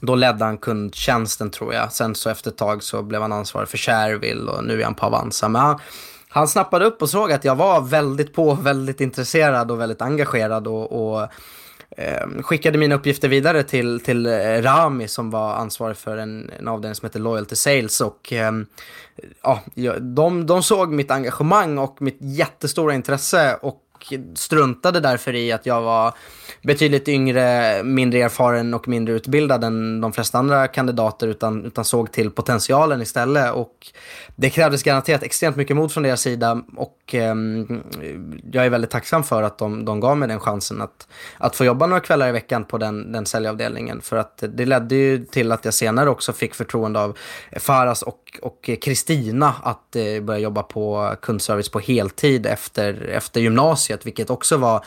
då ledde han kundtjänsten tror jag. Sen så efter ett tag så blev han ansvarig för Shareville och nu är han på Avanza. Men han, han snappade upp och såg att jag var väldigt på, väldigt intresserad och väldigt engagerad och, och eh, skickade mina uppgifter vidare till, till eh, Rami som var ansvarig för en, en avdelning som heter Loyalty Sales. Och eh, ja, de, de såg mitt engagemang och mitt jättestora intresse och struntade därför i att jag var betydligt yngre, mindre erfaren och mindre utbildad än de flesta andra kandidater utan, utan såg till potentialen istället. Och det krävdes garanterat extremt mycket mod från deras sida och eh, jag är väldigt tacksam för att de, de gav mig den chansen att, att få jobba några kvällar i veckan på den, den säljavdelningen. För att det ledde ju till att jag senare också fick förtroende av Faras och Kristina att eh, börja jobba på kundservice på heltid efter, efter gymnasiet gymnasiet, vilket också var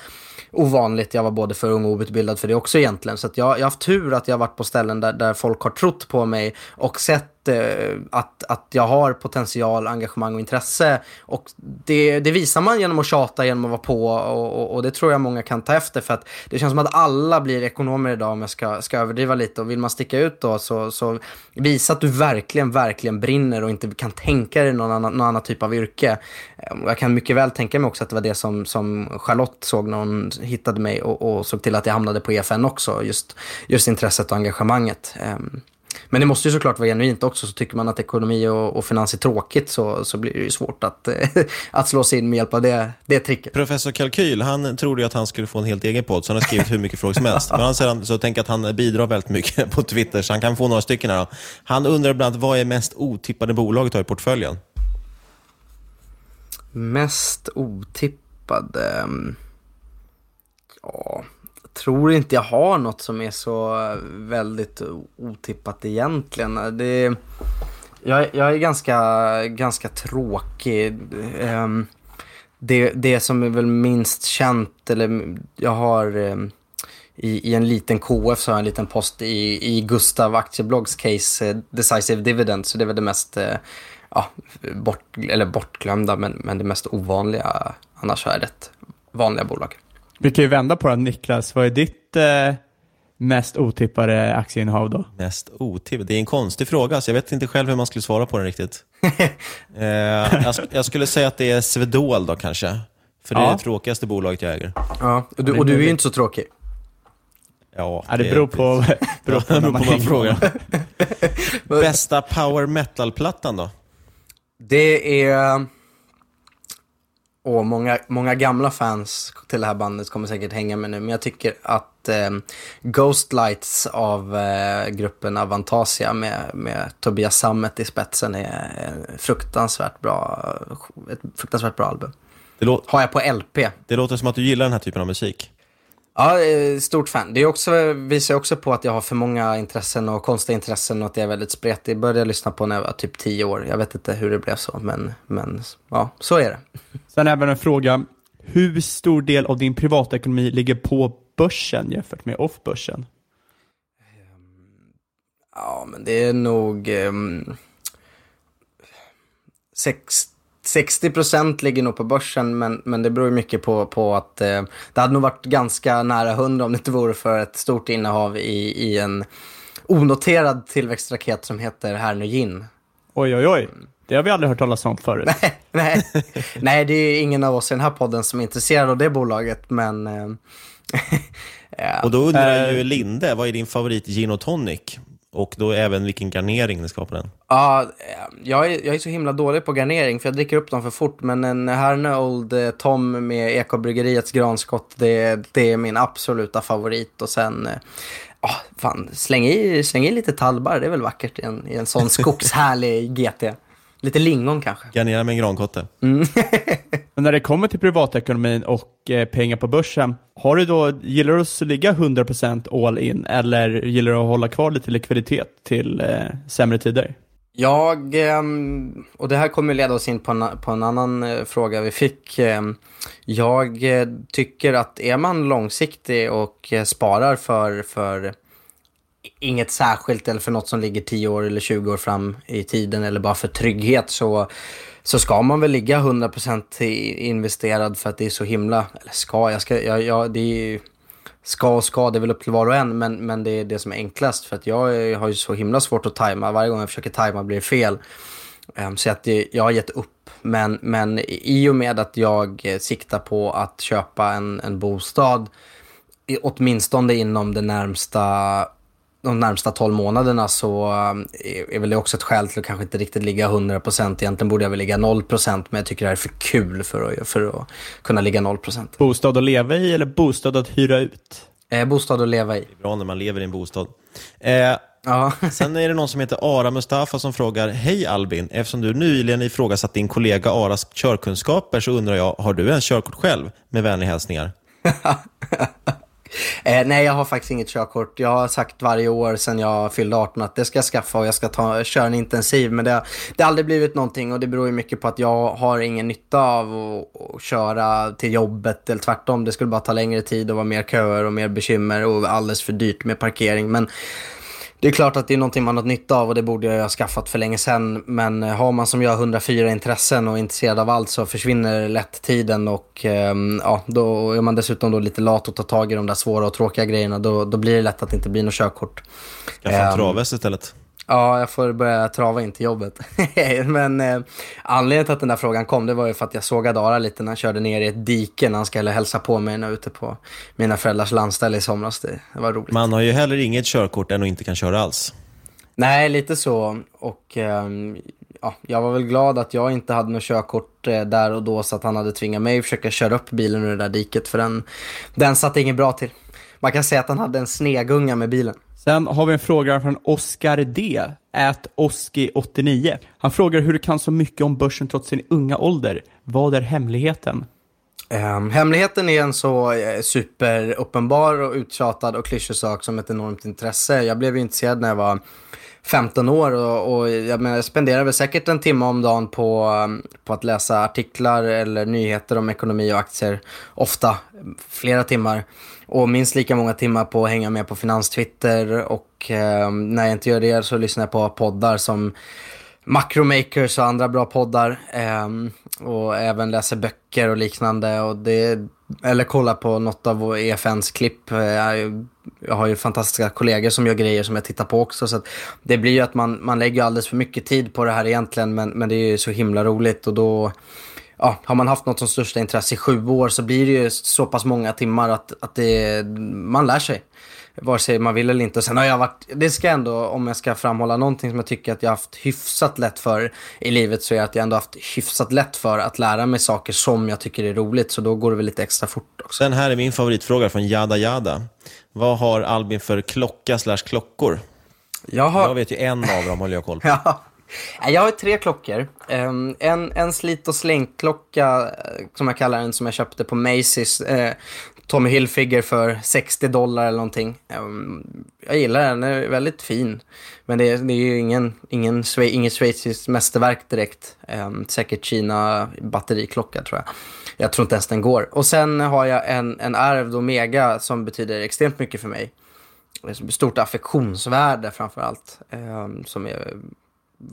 ovanligt. Jag var både för ung och outbildad för det också egentligen. Så jag, jag har haft tur att jag har varit på ställen där, där folk har trott på mig och sett eh, att, att jag har potential, engagemang och intresse. Och det, det visar man genom att tjata, genom att vara på och, och, och, det tror jag många kan ta efter för att det känns som att alla blir ekonomer idag om jag ska, ska överdriva lite. Och vill man sticka ut då så, så visa att du verkligen, verkligen brinner och inte kan tänka dig någon annan, någon annan typ av yrke. Eh, jag kan mycket väl tänka mig också att det var det som, som Charlotte såg när hon hittade mig och, och såg till att jag hamnade på EFN också. Just, just intresset och engagemanget. Ehm. Men det måste ju såklart vara genuint också. Så tycker man att ekonomi och, och finans är tråkigt så, så blir det ju svårt att, att slå sig in med hjälp av det, det tricket. Professor Kalkyl, han trodde ju att han skulle få en helt egen podd, så han har skrivit hur mycket frågor som helst. Men han säger så tänker att han bidrar väldigt mycket på Twitter, så han kan få några stycken här. Han undrar bland annat, vad är mest otippade bolaget har i portföljen? Mest otippade? Mm, ja, tror inte jag har något som är så väldigt otippat egentligen. Det, jag, jag är ganska, ganska tråkig. Um, det, det som är väl minst känt, eller jag har um, i, i en liten KF så har jag en liten post i, i Gustav Aktiebloggs case, uh, Decisive Dividend, så det är väl det mest uh, ja, bort, eller bortglömda, men, men det mest ovanliga. Annars har jag rätt vanliga bolag. Vi kan ju vända på det, Niklas. Vad är ditt eh, mest otippade aktieinnehav då? Mest otippade? Det är en konstig fråga, så jag vet inte själv hur man skulle svara på den riktigt. eh, jag, jag, skulle säga att det är Swedol då kanske. För det ja. är det tråkigaste bolaget jag äger. Ja, och du, och du är ju inte så tråkig. Ja, det, det beror på, beror på, beror på vad man frågar. Bästa power metal-plattan då? Det är... Och många, många gamla fans till det här bandet kommer säkert hänga med nu, men jag tycker att eh, Ghost Lights av eh, gruppen Avantasia med, med Tobias Sammet i spetsen är fruktansvärt bra, ett fruktansvärt bra album. Det Har jag på LP. Det låter som att du gillar den här typen av musik. Ja, eh, stort fan. Det är också, visar också på att jag har för många intressen och konstiga intressen och att jag är väldigt spretig. Jag började lyssna på när jag var typ tio år. Jag vet inte hur det blev så, men, men ja, så är det. Sen även en fråga. Hur stor del av din privatekonomi ligger på börsen jämfört med off-börsen? Ja, men det är nog um, sex, 60 procent ligger nog på börsen, men, men det beror mycket på, på att eh, det hade nog varit ganska nära 100 om det inte vore för ett stort innehav i, i en onoterad tillväxtraket som heter Hernö Oj, oj, oj. Det har vi aldrig hört talas om förut. nej, nej. nej, det är ingen av oss i den här podden som är intresserad av det bolaget, men... Eh, ja. Och då undrar ju eh, Linde, vad är din favorit gin och tonic? Och då även vilken garnering ni ska ha på den. Ja, jag är, jag är så himla dålig på garnering för jag dricker upp dem för fort. Men en Herne Old eh, Tom med Ekobryggeriets granskott, det, det är min absoluta favorit. Och sen, ja, fan, släng i, släng i lite tallbar, det är väl vackert i en, i en sån skogshärlig GT. Lite lingon kanske. Garnera med en grankotte. Mm. Men när det kommer till privatekonomin och eh, pengar på börsen, har du då, gillar du att ligga 100% all in eller gillar du att hålla kvar lite likviditet till eh, sämre tider? Jag, ehm, och det här kommer leda oss in på en, på en annan eh, fråga vi fick. Ehm, jag eh, tycker att är man långsiktig och sparar för, för inget särskilt eller för något som ligger 10 år eller 20 år fram i tiden eller bara för trygghet så, så ska man väl ligga 100% investerad för att det är så himla, eller ska, jag ska, jag, jag, det är ska och ska, det är väl upp till var och en, men, men det är det som är enklast för att jag har ju så himla svårt att tajma, varje gång jag försöker tajma blir det fel. Ehm, så att jag har gett upp, men, men i och med att jag eh, siktar på att köpa en, en bostad, åtminstone inom det närmsta de närmsta 12 månaderna så eh, är väl det också ett skäl till att kanske inte riktigt ligga 100%. Egentligen borde jag väl ligga 0% men jag tycker det här är för kul för att, för att kunna ligga 0%. Bostad att leva i eller bostad att hyra ut? Eh, bostad att leva i. Det är bra när man lever i en bostad. Eh, ja. sen är det någon som heter Ara Mustafa som frågar Hej Albin, eftersom du nyligen ifrågasatt din kollega Aras körkunskaper så undrar jag, har du en körkort själv? Med vänliga hälsningar. Eh, nej, jag har faktiskt inget körkort. Jag har sagt varje år sedan jag fyllde 18 att det ska jag skaffa och jag ska ta, köra en intensiv. Men det, det har aldrig blivit någonting och det beror ju mycket på att jag har ingen nytta av att, att köra till jobbet eller tvärtom. Det skulle bara ta längre tid och vara mer köer och mer bekymmer och alldeles för dyrt med parkering. Men det är klart att det är någonting man har nytta av och det borde jag ha skaffat för länge sedan. Men har man som jag 104 intressen och är intresserad av allt så försvinner lätt tiden och um, ja, då är man dessutom då lite lat och tar tag i de där svåra och tråkiga grejerna. Då, då blir det lätt att det inte blir något körkort. Skaffa en Um, travhäst istället. Ja, jag får börja trava in till jobbet. Men eh, anledningen till att den där frågan kom, det var ju för att jag sågade Ara lite när han körde ner i ett dike när han skulle hälsa på mig när ute på mina föräldrars landställe i somras. Det, det var roligt. Man har ju heller inget körkort än och inte kan köra alls. Nej, lite så. Och ehm, ja, jag var väl glad att jag inte hade något körkort eh, där och då så att han hade tvingat mig att försöka köra upp bilen ur det där diket för den, den satt inget bra till. Man kan säga att han hade en snegunga med bilen. Sen har vi en fråga från Oskar D. Ät Oski89. Han frågar hur du kan så mycket om börsen trots sin unga ålder. Vad är hemligheten? Um, hemligheten är en så eh, superuppenbar och uttjatad och klyschig sak som ett enormt intresse. Jag blev intresserad när jag var 15 år och, och jag, menar, jag spenderade väl säkert en timme om dagen på, ehm, på att läsa artiklar eller nyheter om ekonomi och aktier. Ofta flera timmar. Och minst lika många timmar på att hänga med på finanstwitter och eh, när jag inte gör det så lyssnar jag på poddar som Macromakers och andra bra poddar. Eh, och även läser böcker och liknande. Och det, eller kollar på något av EFNs klipp. Eh, jag har ju fantastiska kollegor som gör grejer som jag tittar på också. Så att det blir ju att man, man lägger alldeles för mycket tid på det här egentligen. Men, men det är ju så himla roligt och då ja, har man haft något som största intresse i sju år så blir det ju så pass många timmar att, att det, man lär sig. Vare sig man vill eller inte. Och sen har jag varit, det ska ändå, om jag ska framhålla någonting som jag tycker att jag haft hyfsat lätt för i livet så är att jag ändå haft hyfsat lätt för att lära mig saker som jag tycker är roligt. Så då går det väl lite extra fort också. Sen här är min favoritfråga från Jada Jada. Vad har Albin för klocka slash klockor? Jag har... Jag vet ju en av dem, håller jag koll på. Ja. Jag har tre klockor. Ehm, en, en slit och slängklocka, eh, som jag kallar den, som jag köpte på Macy's. Eh, Tommy Hilfiger för 60 dollar eller någonting. Ehm, jag gillar den, den är väldigt fin. Men det är, det är ju ingen, ingen, inget schweiziskt mästerverk direkt. Ehm, säkert Kina batteriklocka tror jag. Jag tror inte ens den går. Och sen har jag en, en ärvd Omega som betyder extremt mycket för mig. Stort affektionsvärde framför allt. Som är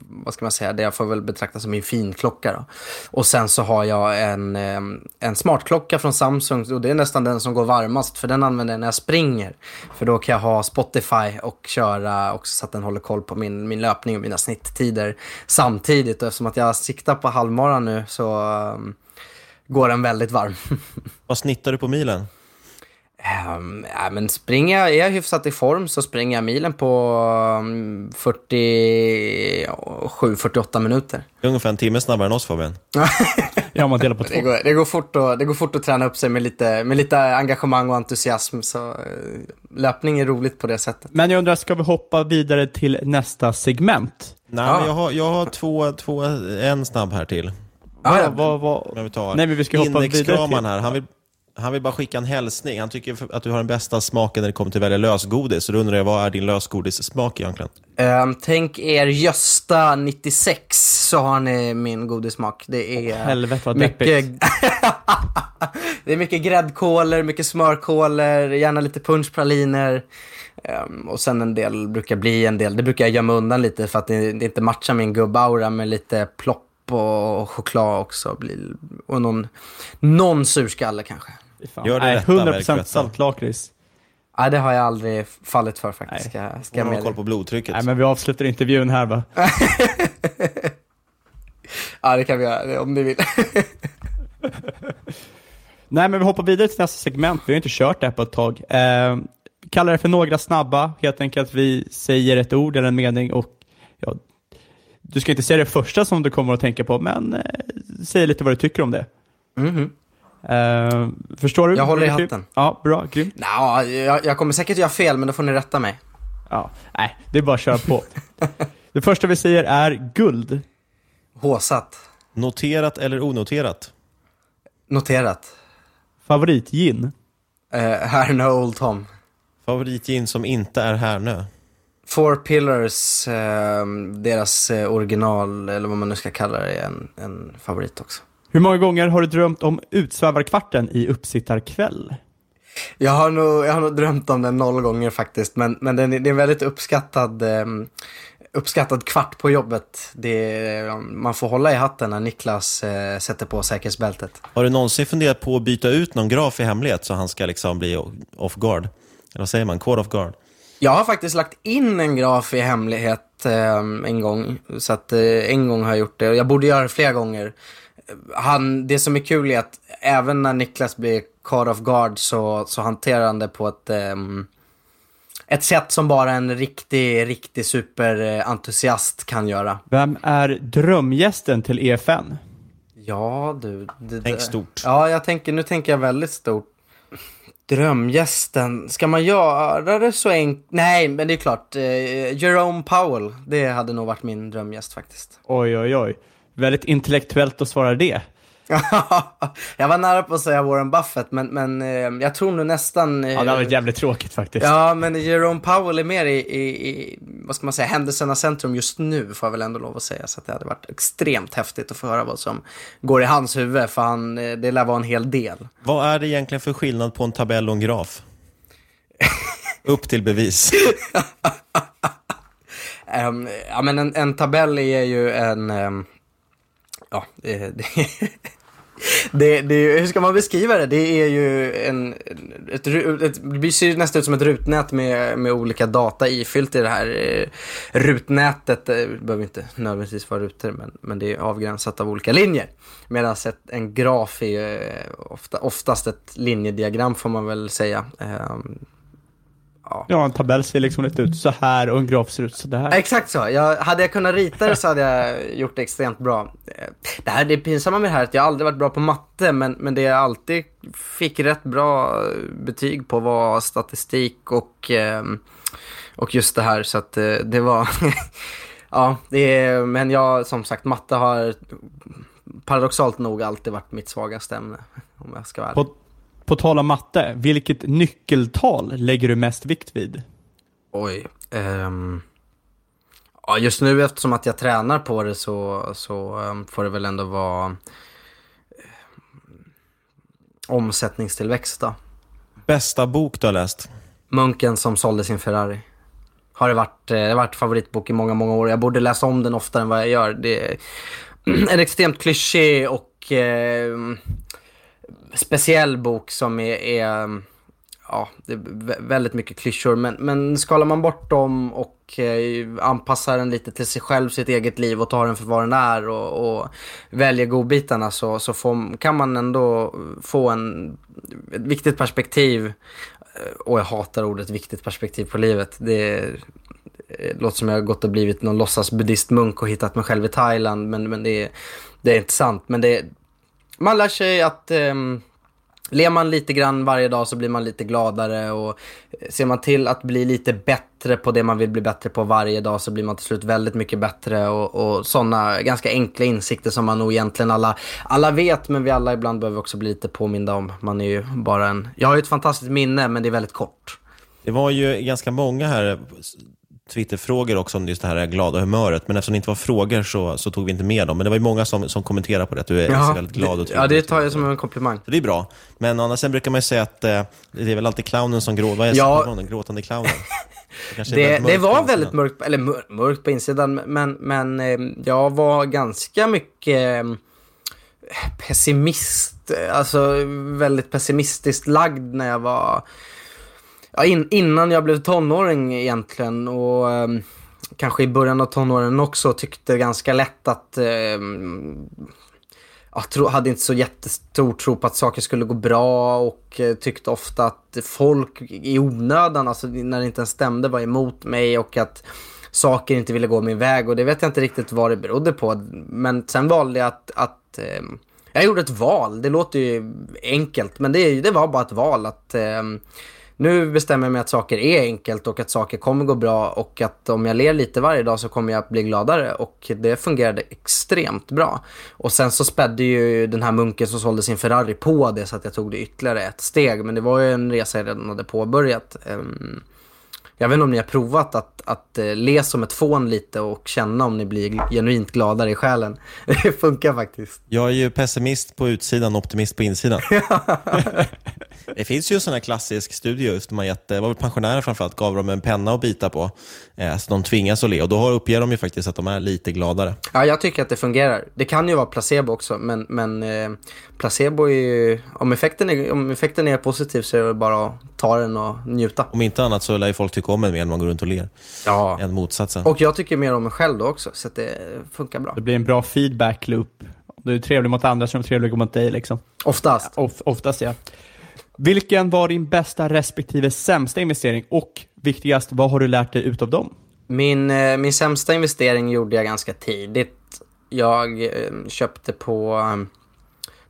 vad ska man säga, det jag får väl betrakta som min finklocka då. Och sen så har jag en, en smartklocka från Samsung och det är nästan den som går varmast för den använder jag när jag springer. För då kan jag ha Spotify och köra också så att den håller koll på min, min löpning och mina snitttider samtidigt. Och eftersom att jag siktar på halvmara nu så um, går den väldigt varm. Vad snittar du på milen? Um, ja, men springer jag, är jag hyfsat i form så springer jag milen på um, 47-48 minuter. Det är ungefär en timme snabbare än oss Fabian. Ja, man delar på två. Det går, det, går fort att, det går fort att träna upp sig med lite, med lite engagemang och entusiasm. Så eh, löpning är roligt på det sättet. Men jag undrar, ska vi hoppa vidare till nästa segment? Nej, Ja. men jag har, jag har två, två, en snabb här till. Ja, ja. Vad, vad, tar Nej, men vi ska hoppa vidare till- här. Han vill, han vill bara skicka en hälsning. Han tycker att du har den bästa smaken när det kommer till att välja lösgodis. Så då undrar jag, vad är din lösgodissmak egentligen? Ehm, tänk er Gösta 96 så har ni min godismak. Det är helvete vad mycket... det är mycket gräddkoler, mycket smörkoler, gärna lite punschpraliner. Ehm, och sen en del brukar bli en del, det brukar jag gömma undan lite för att det, det inte matchar min gubbaura med lite plopp och choklad också. Och någon, någon surskalle kanske. Fan. Gör det Nej, rätta, 100% verkligen. saltlakrits. Nej, det har jag aldrig fallit för faktiskt. Nej. Ska, jag- ska Hon jag har koll på blodtrycket. Nej, men vi avslutar intervjun här va? Ja, det kan vi göra om ni vill. Nej, men vi hoppar vidare till nästa segment. Vi har inte kört det här på ett tag. Eh, kallar det för några snabba. Helt enkelt vi säger ett ord eller en mening och ja, du ska inte säga det första som du kommer att tänka på, men eh, säg lite vad du tycker om det. Mhm. Eh, förstår du? Jag håller i hatten. Ja, bra, grymt. Nå, jag, jag kommer säkert göra fel, men då får ni rätta mig. Ja, nej, det är bara att köra på. det första vi säger är guld. Håsat. Noterat eller onoterat? Noterat. Favoritgin. Uh, här no Old Tom. Favoritgin som inte är Härnö? Four Pillars, eh, deras eh, original, eller vad man nu ska kalla det, är en, en favorit också. Hur många gånger har du drömt om utsvävarkvarten i uppsittarkväll? Jag har nog, jag har nog drömt om den noll gånger faktiskt, men, men den, är- det är en väldigt uppskattad, eh, uppskattad kvart på jobbet. Det, är- man får hålla i hatten när Niklas eh, sätter på säkerhetsbältet. Har du någonsin funderat på att byta ut någon graf i hemlighet så han ska liksom bli off guard? Eller vad säger man? Caught off guard? Jag har faktiskt lagt in en graf i hemlighet eh, en gång. Så att eh, en gång har jag gjort det. Och Jag borde göra det flera gånger. Han, det som är kul är att även när Niklas blir caught off guard så, så hanterar han det på ett, ehm, ett sätt som bara en riktig, riktig superentusiast kan göra. Vem är drömgästen till EFN? Ja, du. Det, Tänk stort. Ja, jag tänker, nu tänker jag väldigt stort. Drömgästen, ska man göra det så enkelt? Nej, men det är klart. Eh, Jerome Powell, det hade nog varit min drömgäst faktiskt. Oj, oj, oj. Väldigt intellektuellt att svara det. jag var nära på att säga Warren Buffett, men, men eh, jag tror nog nästan... eh, Ja, det hade varit jävligt tråkigt faktiskt. Ja, men Jerome Powell är mer i, i, i, vad ska man säga, händelsernas centrum just nu, får jag väl ändå lov att säga. Så att det hade varit extremt häftigt att få höra vad som går i hans huvud, för han, eh, det lär vara en hel del. Vad är det egentligen för skillnad på en tabell och en graf? Upp till bevis. Ehm, ja, men en, en tabell är ju en... ehm, ja, det, det, det, det, hur ska man beskriva det? Det är ju en... Ett, ett, det ser ju nästan ut som ett rutnät med, med olika data ifyllt i det här eh, rutnätet. Det behöver inte nödvändigtvis vara rutor, men, men det är avgränsat av olika linjer. Medan ett, en graf är eh, ofta, oftast ett linjediagram får man väl säga. Ehm, Ja, en tabell ser liksom lite ut så här och en graf ser ut så där. Exakt så. Jag, hade jag kunnat rita det så hade jag gjort det extremt bra. Det här det är pinsamma med det här att jag aldrig varit bra på matte, men, men det jag alltid fick rätt bra betyg på var statistik och, ehm, och just det här. Så att eh, det var... ja, det är, men jag som sagt, matte har paradoxalt nog alltid varit mitt svagaste ämne. Om jag ska vara ärlig. På, på tal om matte, vilket nyckeltal lägger du mest vikt vid? Oj. ehm, ja, just nu eftersom att jag tränar på det så, så ehm, får det väl ändå vara eh, omsättningstillväxt då. Bästa bok du har läst? Munken som sålde sin Ferrari. Har det varit, eh, det har varit favoritbok i många, många år. Jag borde läsa om den oftare än vad jag gör. Det är en extremt klyschig och eh, speciell bok som är, är ja, det är väldigt mycket klyschor. Men, men skalar man bort dem och eh, anpassar den lite till sig själv, sitt eget liv och tar den för vad den är och, och väljer godbitarna så, så får, kan man ändå få en, ett viktigt perspektiv. Eh, och jag hatar ordet viktigt perspektiv på livet. Det, det eh, låter som jag har gått och blivit någon låtsas buddhistmunk och hittat mig själv i Thailand. Men, men det, är- det är inte sant. Men det, man lär sig att um, ler man lite grann varje dag så blir man lite gladare och eh, ser man till att bli lite bättre på det man vill bli bättre på varje dag så blir man till slut väldigt mycket bättre och, och sådana ganska enkla insikter som man nog egentligen alla, alla vet men vi alla ibland behöver också bli lite påminda om. Man är ju bara en, jag har ju ett fantastiskt minne men det är väldigt kort. Det var ju ganska många här Twitterfrågor också om just det här glada humöret. Men eftersom det inte var frågor så, så tog vi inte med dem. Men det var ju många som, som kommenterade på det, att du är så väldigt glad och det, ja, det trevlig. tar jag som en komplimang. Så det är bra. Men annars sen brukar man ju säga att eh, det är väl alltid clownen som gråter. Vad är Ja. den gråtande clownen? Det, det på var väldigt mörkt, eller mör, mörkt på insidan, men, men eh, jag var ganska mycket eh, pessimist, alltså väldigt pessimistiskt lagd när jag var, ja, in, innan jag blev tonåring egentligen och eh, kanske i början av tonåren också tyckte ganska lätt att eh, jag tro, hade inte så jättestor tro på att saker skulle gå bra och eh, tyckte ofta att folk i onödan, alltså när det inte ens stämde, var emot mig och att saker inte ville gå min väg och det vet jag inte riktigt vad det berodde på. Men sen valde jag att, att eh, jag gjorde ett val, det låter ju enkelt men det, det var bara ett val att eh, nu bestämmer jag mig att saker är enkelt och att saker kommer gå bra och att om jag ler lite varje dag så kommer jag bli gladare och det fungerade extremt bra. Och sen så spädde ju den här munken som sålde sin Ferrari på det så att jag tog det ytterligare ett steg. Men det var ju en resa jag redan hade påbörjat. Um, jag vet inte om ni har provat att, att uh, le som ett fån lite och känna om ni blir genuint gladare i själen. Det funkar faktiskt. Jag är ju pessimist på utsidan, optimist på insidan. det finns ju en sån här klassisk studie just, man gett, det var väl pensionärer framförallt, gav dem en penna att bita på. Eh, så de tvingas att le och då uppger de ju faktiskt att de är lite gladare. Ja, jag tycker att det fungerar. Det kan ju vara placebo också, men, men eh, placebo är ju, om effekten är, om effekten är positiv så är det bara att ta den och njuta. Om inte annat så lär ju folk tycka om en mer när man går runt och ler. Ja. Än motsatsen. Och jag tycker mer om mig själv då också, så att det funkar bra. Det blir en bra feedback loop. Du är trevlig mot andra så är de trevliga mot dig liksom. Oftast. Of, oftast ja. Vilken var din bästa respektive sämsta investering och viktigast, vad har du lärt dig utav dem? Min, eh, min sämsta investering gjorde jag ganska tidigt. Jag eh, köpte på...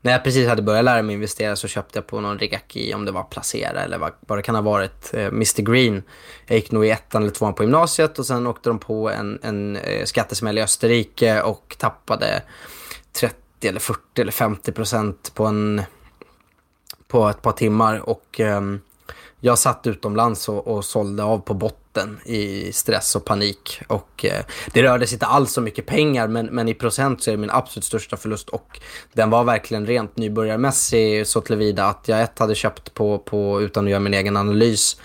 När jag precis hade börjat lära mig investera så köpte jag på någon rek i, om det var Placera eller vad, vad det kan ha varit, eh, Mr Green. Jag gick nog i ettan eller tvåan på gymnasiet och sen åkte de på en, en eh, skattesmäll i Österrike och tappade 30 eller 40 eller 50 procent på en på ett par timmar och ehm, jag satt utomlands och, och sålde av på botten i stress och panik. Och eh, det rörde sig inte alls så mycket pengar men, men i procent så är det min absolut största förlust och den var verkligen rent nybörjarmässig så tillvida att jag ett hade köpt på, på utan att göra min egen analys.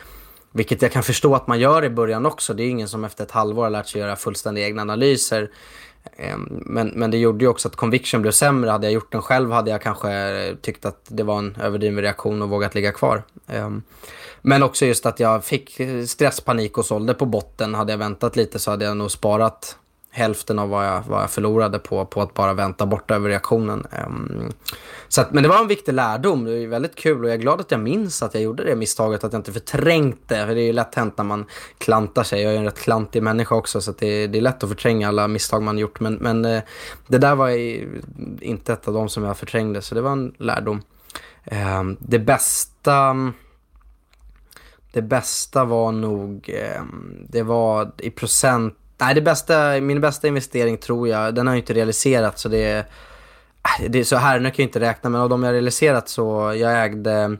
Vilket jag kan förstå att man gör i början också. Det är ingen som efter ett halvår har lärt sig göra fullständiga egna analyser. Ehm, men, men det gjorde ju också att conviction blev sämre. Hade jag gjort den själv hade jag kanske tyckt att det var en överdriven reaktion och vågat ligga kvar. Ehm, men också just att jag fick stresspanik och sålde på botten. Hade jag väntat lite så hade jag nog sparat hälften av vad jag, vad jag förlorade på, på att bara vänta bort överreaktionen. Um, ehm, så att, men det var en viktig lärdom. Det är väldigt kul och jag är glad att jag minns att jag gjorde det misstaget, att jag inte förträngde. det. För det är ju lätt hänt när man klantar sig. Jag är en rätt klantig människa också så att det, det är lätt att förtränga alla misstag man gjort. Men, men uh, det där var i, inte ett av dem som jag förträngde, så det var en lärdom. Um, det bästa... Det bästa var nog, ehm, det var i procent, nej det bästa, min bästa investering tror jag, den har ju inte realiserats så det äh, det är så här, nu kan jag inte räkna men av de jag realiserat så, jag ägde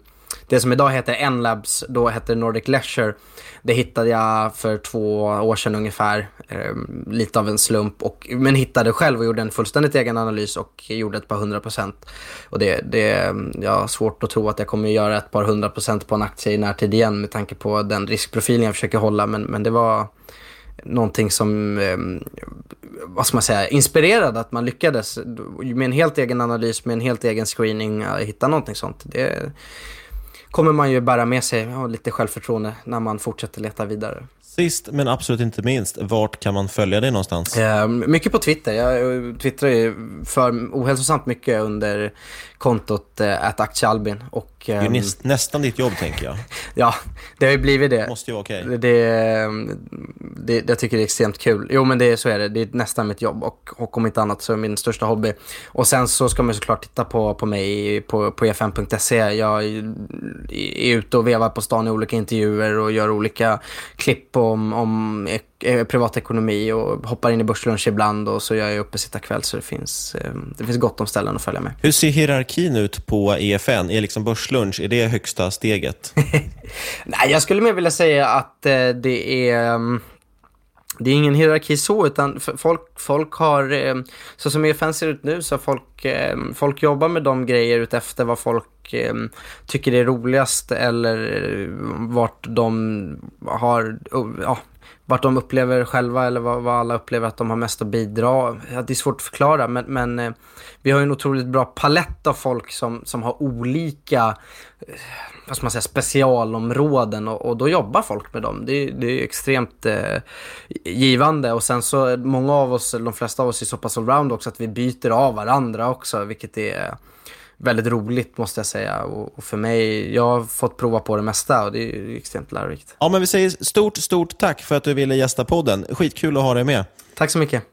det som idag heter N-labs, då hette det Nordic Leisure. Det hittade jag för två år sedan ungefär, eh, lite av en slump. Och, men hittade själv och gjorde en fullständigt egen analys och gjorde ett par hundra procent. Och det, det, jag har svårt att tro att jag kommer att göra ett par hundra procent på en aktie i närtid igen med tanke på den riskprofilen jag försöker hålla. Men, men det var någonting som, eh, vad ska man säga, inspirerade att man lyckades med en helt egen analys, med en helt egen screening, eh, hitta någonting sånt. Det kommer man ju bära med sig ja, lite självförtroende när man fortsätter leta vidare. Sist men absolut inte minst, vart kan man följa dig någonstans? Eh, mycket på Twitter. Jag eh, twittrar ju för ohälsosamt mycket under kontot eh, aktiealbin. Och, Det är ehm, näst, nästan ditt jobb tänker jag. Ja, det har ju blivit det. Måste ju vara okej. Det, det, det, jag tycker det är extremt kul. Jo men det, så är det. Det är nästan mitt jobb och, och om inte annat så är min största hobby. Och sen så ska man såklart titta på, på mig på, på e5.se. Jag är är ute och vevar på stan i olika intervjuer och gör olika klipp om, om eh, privatekonomi och hoppar in i börslunch ibland och så gör jag uppesittarkväll så det finns, eh, det finns gott om ställen att följa med. Hur ser hierarkin ut på EFN? Är liksom börslunch, är det högsta steget? Nej, jag skulle mer vilja säga att eh, det är... Det är ingen hierarki så, utan folk, folk har, eh, så som EFN ser ut nu, så har folk, eh, folk jobbar med de grejer utefter vad folk eh, tycker är roligast eller vart de har, oh, ja, vart de upplever själva eller vad, vad alla upplever att de har mest att bidra. Det är svårt att förklara, men, men vi har ju en otroligt bra palett av folk som, som har olika vad ska man säga, specialområden och, och då jobbar folk med dem. Det, är- det är extremt eh, givande och sen så många av oss, de flesta av oss är så pass allround också att vi byter av varandra också, vilket är väldigt roligt måste jag säga. Och, och för mig, jag har fått prova på det mesta och det är extremt lärorikt. Ja, men vi säger stort, stort tack för att du ville gästa podden. Skitkul att ha dig med. Tack så mycket.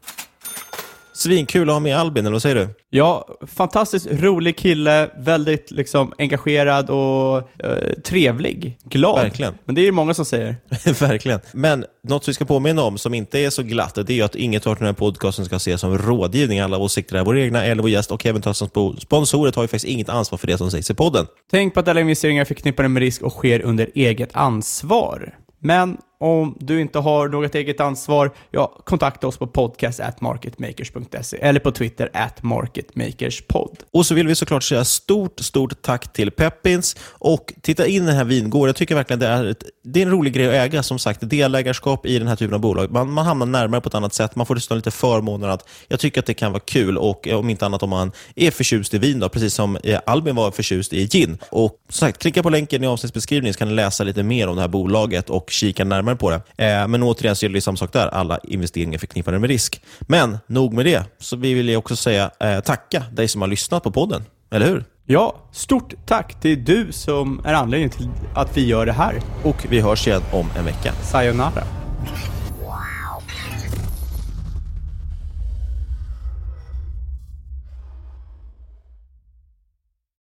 Svinkul att ha med Albin, eller vad säger du? Ja, fantastiskt rolig kille, väldigt liksom engagerad och eh, trevlig. Glad. Verkligen. Men det är ju många som säger. Verkligen. Men något vi ska påminna om som inte är så glatt, det är ju att inget av den här podcasten ska ses som rådgivning. Alla åsikter är våra egna, eller vår gäst och som spo- sponsorer tar ju faktiskt inget ansvar för det som sägs i podden. Tänk på att alla investeringar är förknippade med risk och sker under eget ansvar. Men om du inte har något eget ansvar, ja, kontakta oss på podcast@marketmakers.se eller på Twitter at marketmakerspod. Och så vill vi såklart säga stort, stort tack till Peppins och titta in i den här vingården. Jag tycker verkligen det är, ett, det är en rolig grej att äga, som sagt, delägarskap i den här typen av bolag. Man, man hamnar närmare på ett annat sätt, man får dessutom lite förmåner. Att, jag tycker att det kan vara kul och eh, om inte annat om man är förtjust i vin, då, precis som eh, Albin var förtjust i gin. Och som sagt, klicka på länken i avsnittsbeskrivningen så kan ni läsa lite mer om det här bolaget och kika närmare på det. Eh, men återigen så är det samma sak där, alla investeringar är förknippade med risk. Men nog med det, så vi vill ju också säga eh, tacka dig som har lyssnat på podden, eller hur? Ja, stort tack till du som är anledningen till att vi gör det här. Och vi hörs igen om en vecka. Sayonara.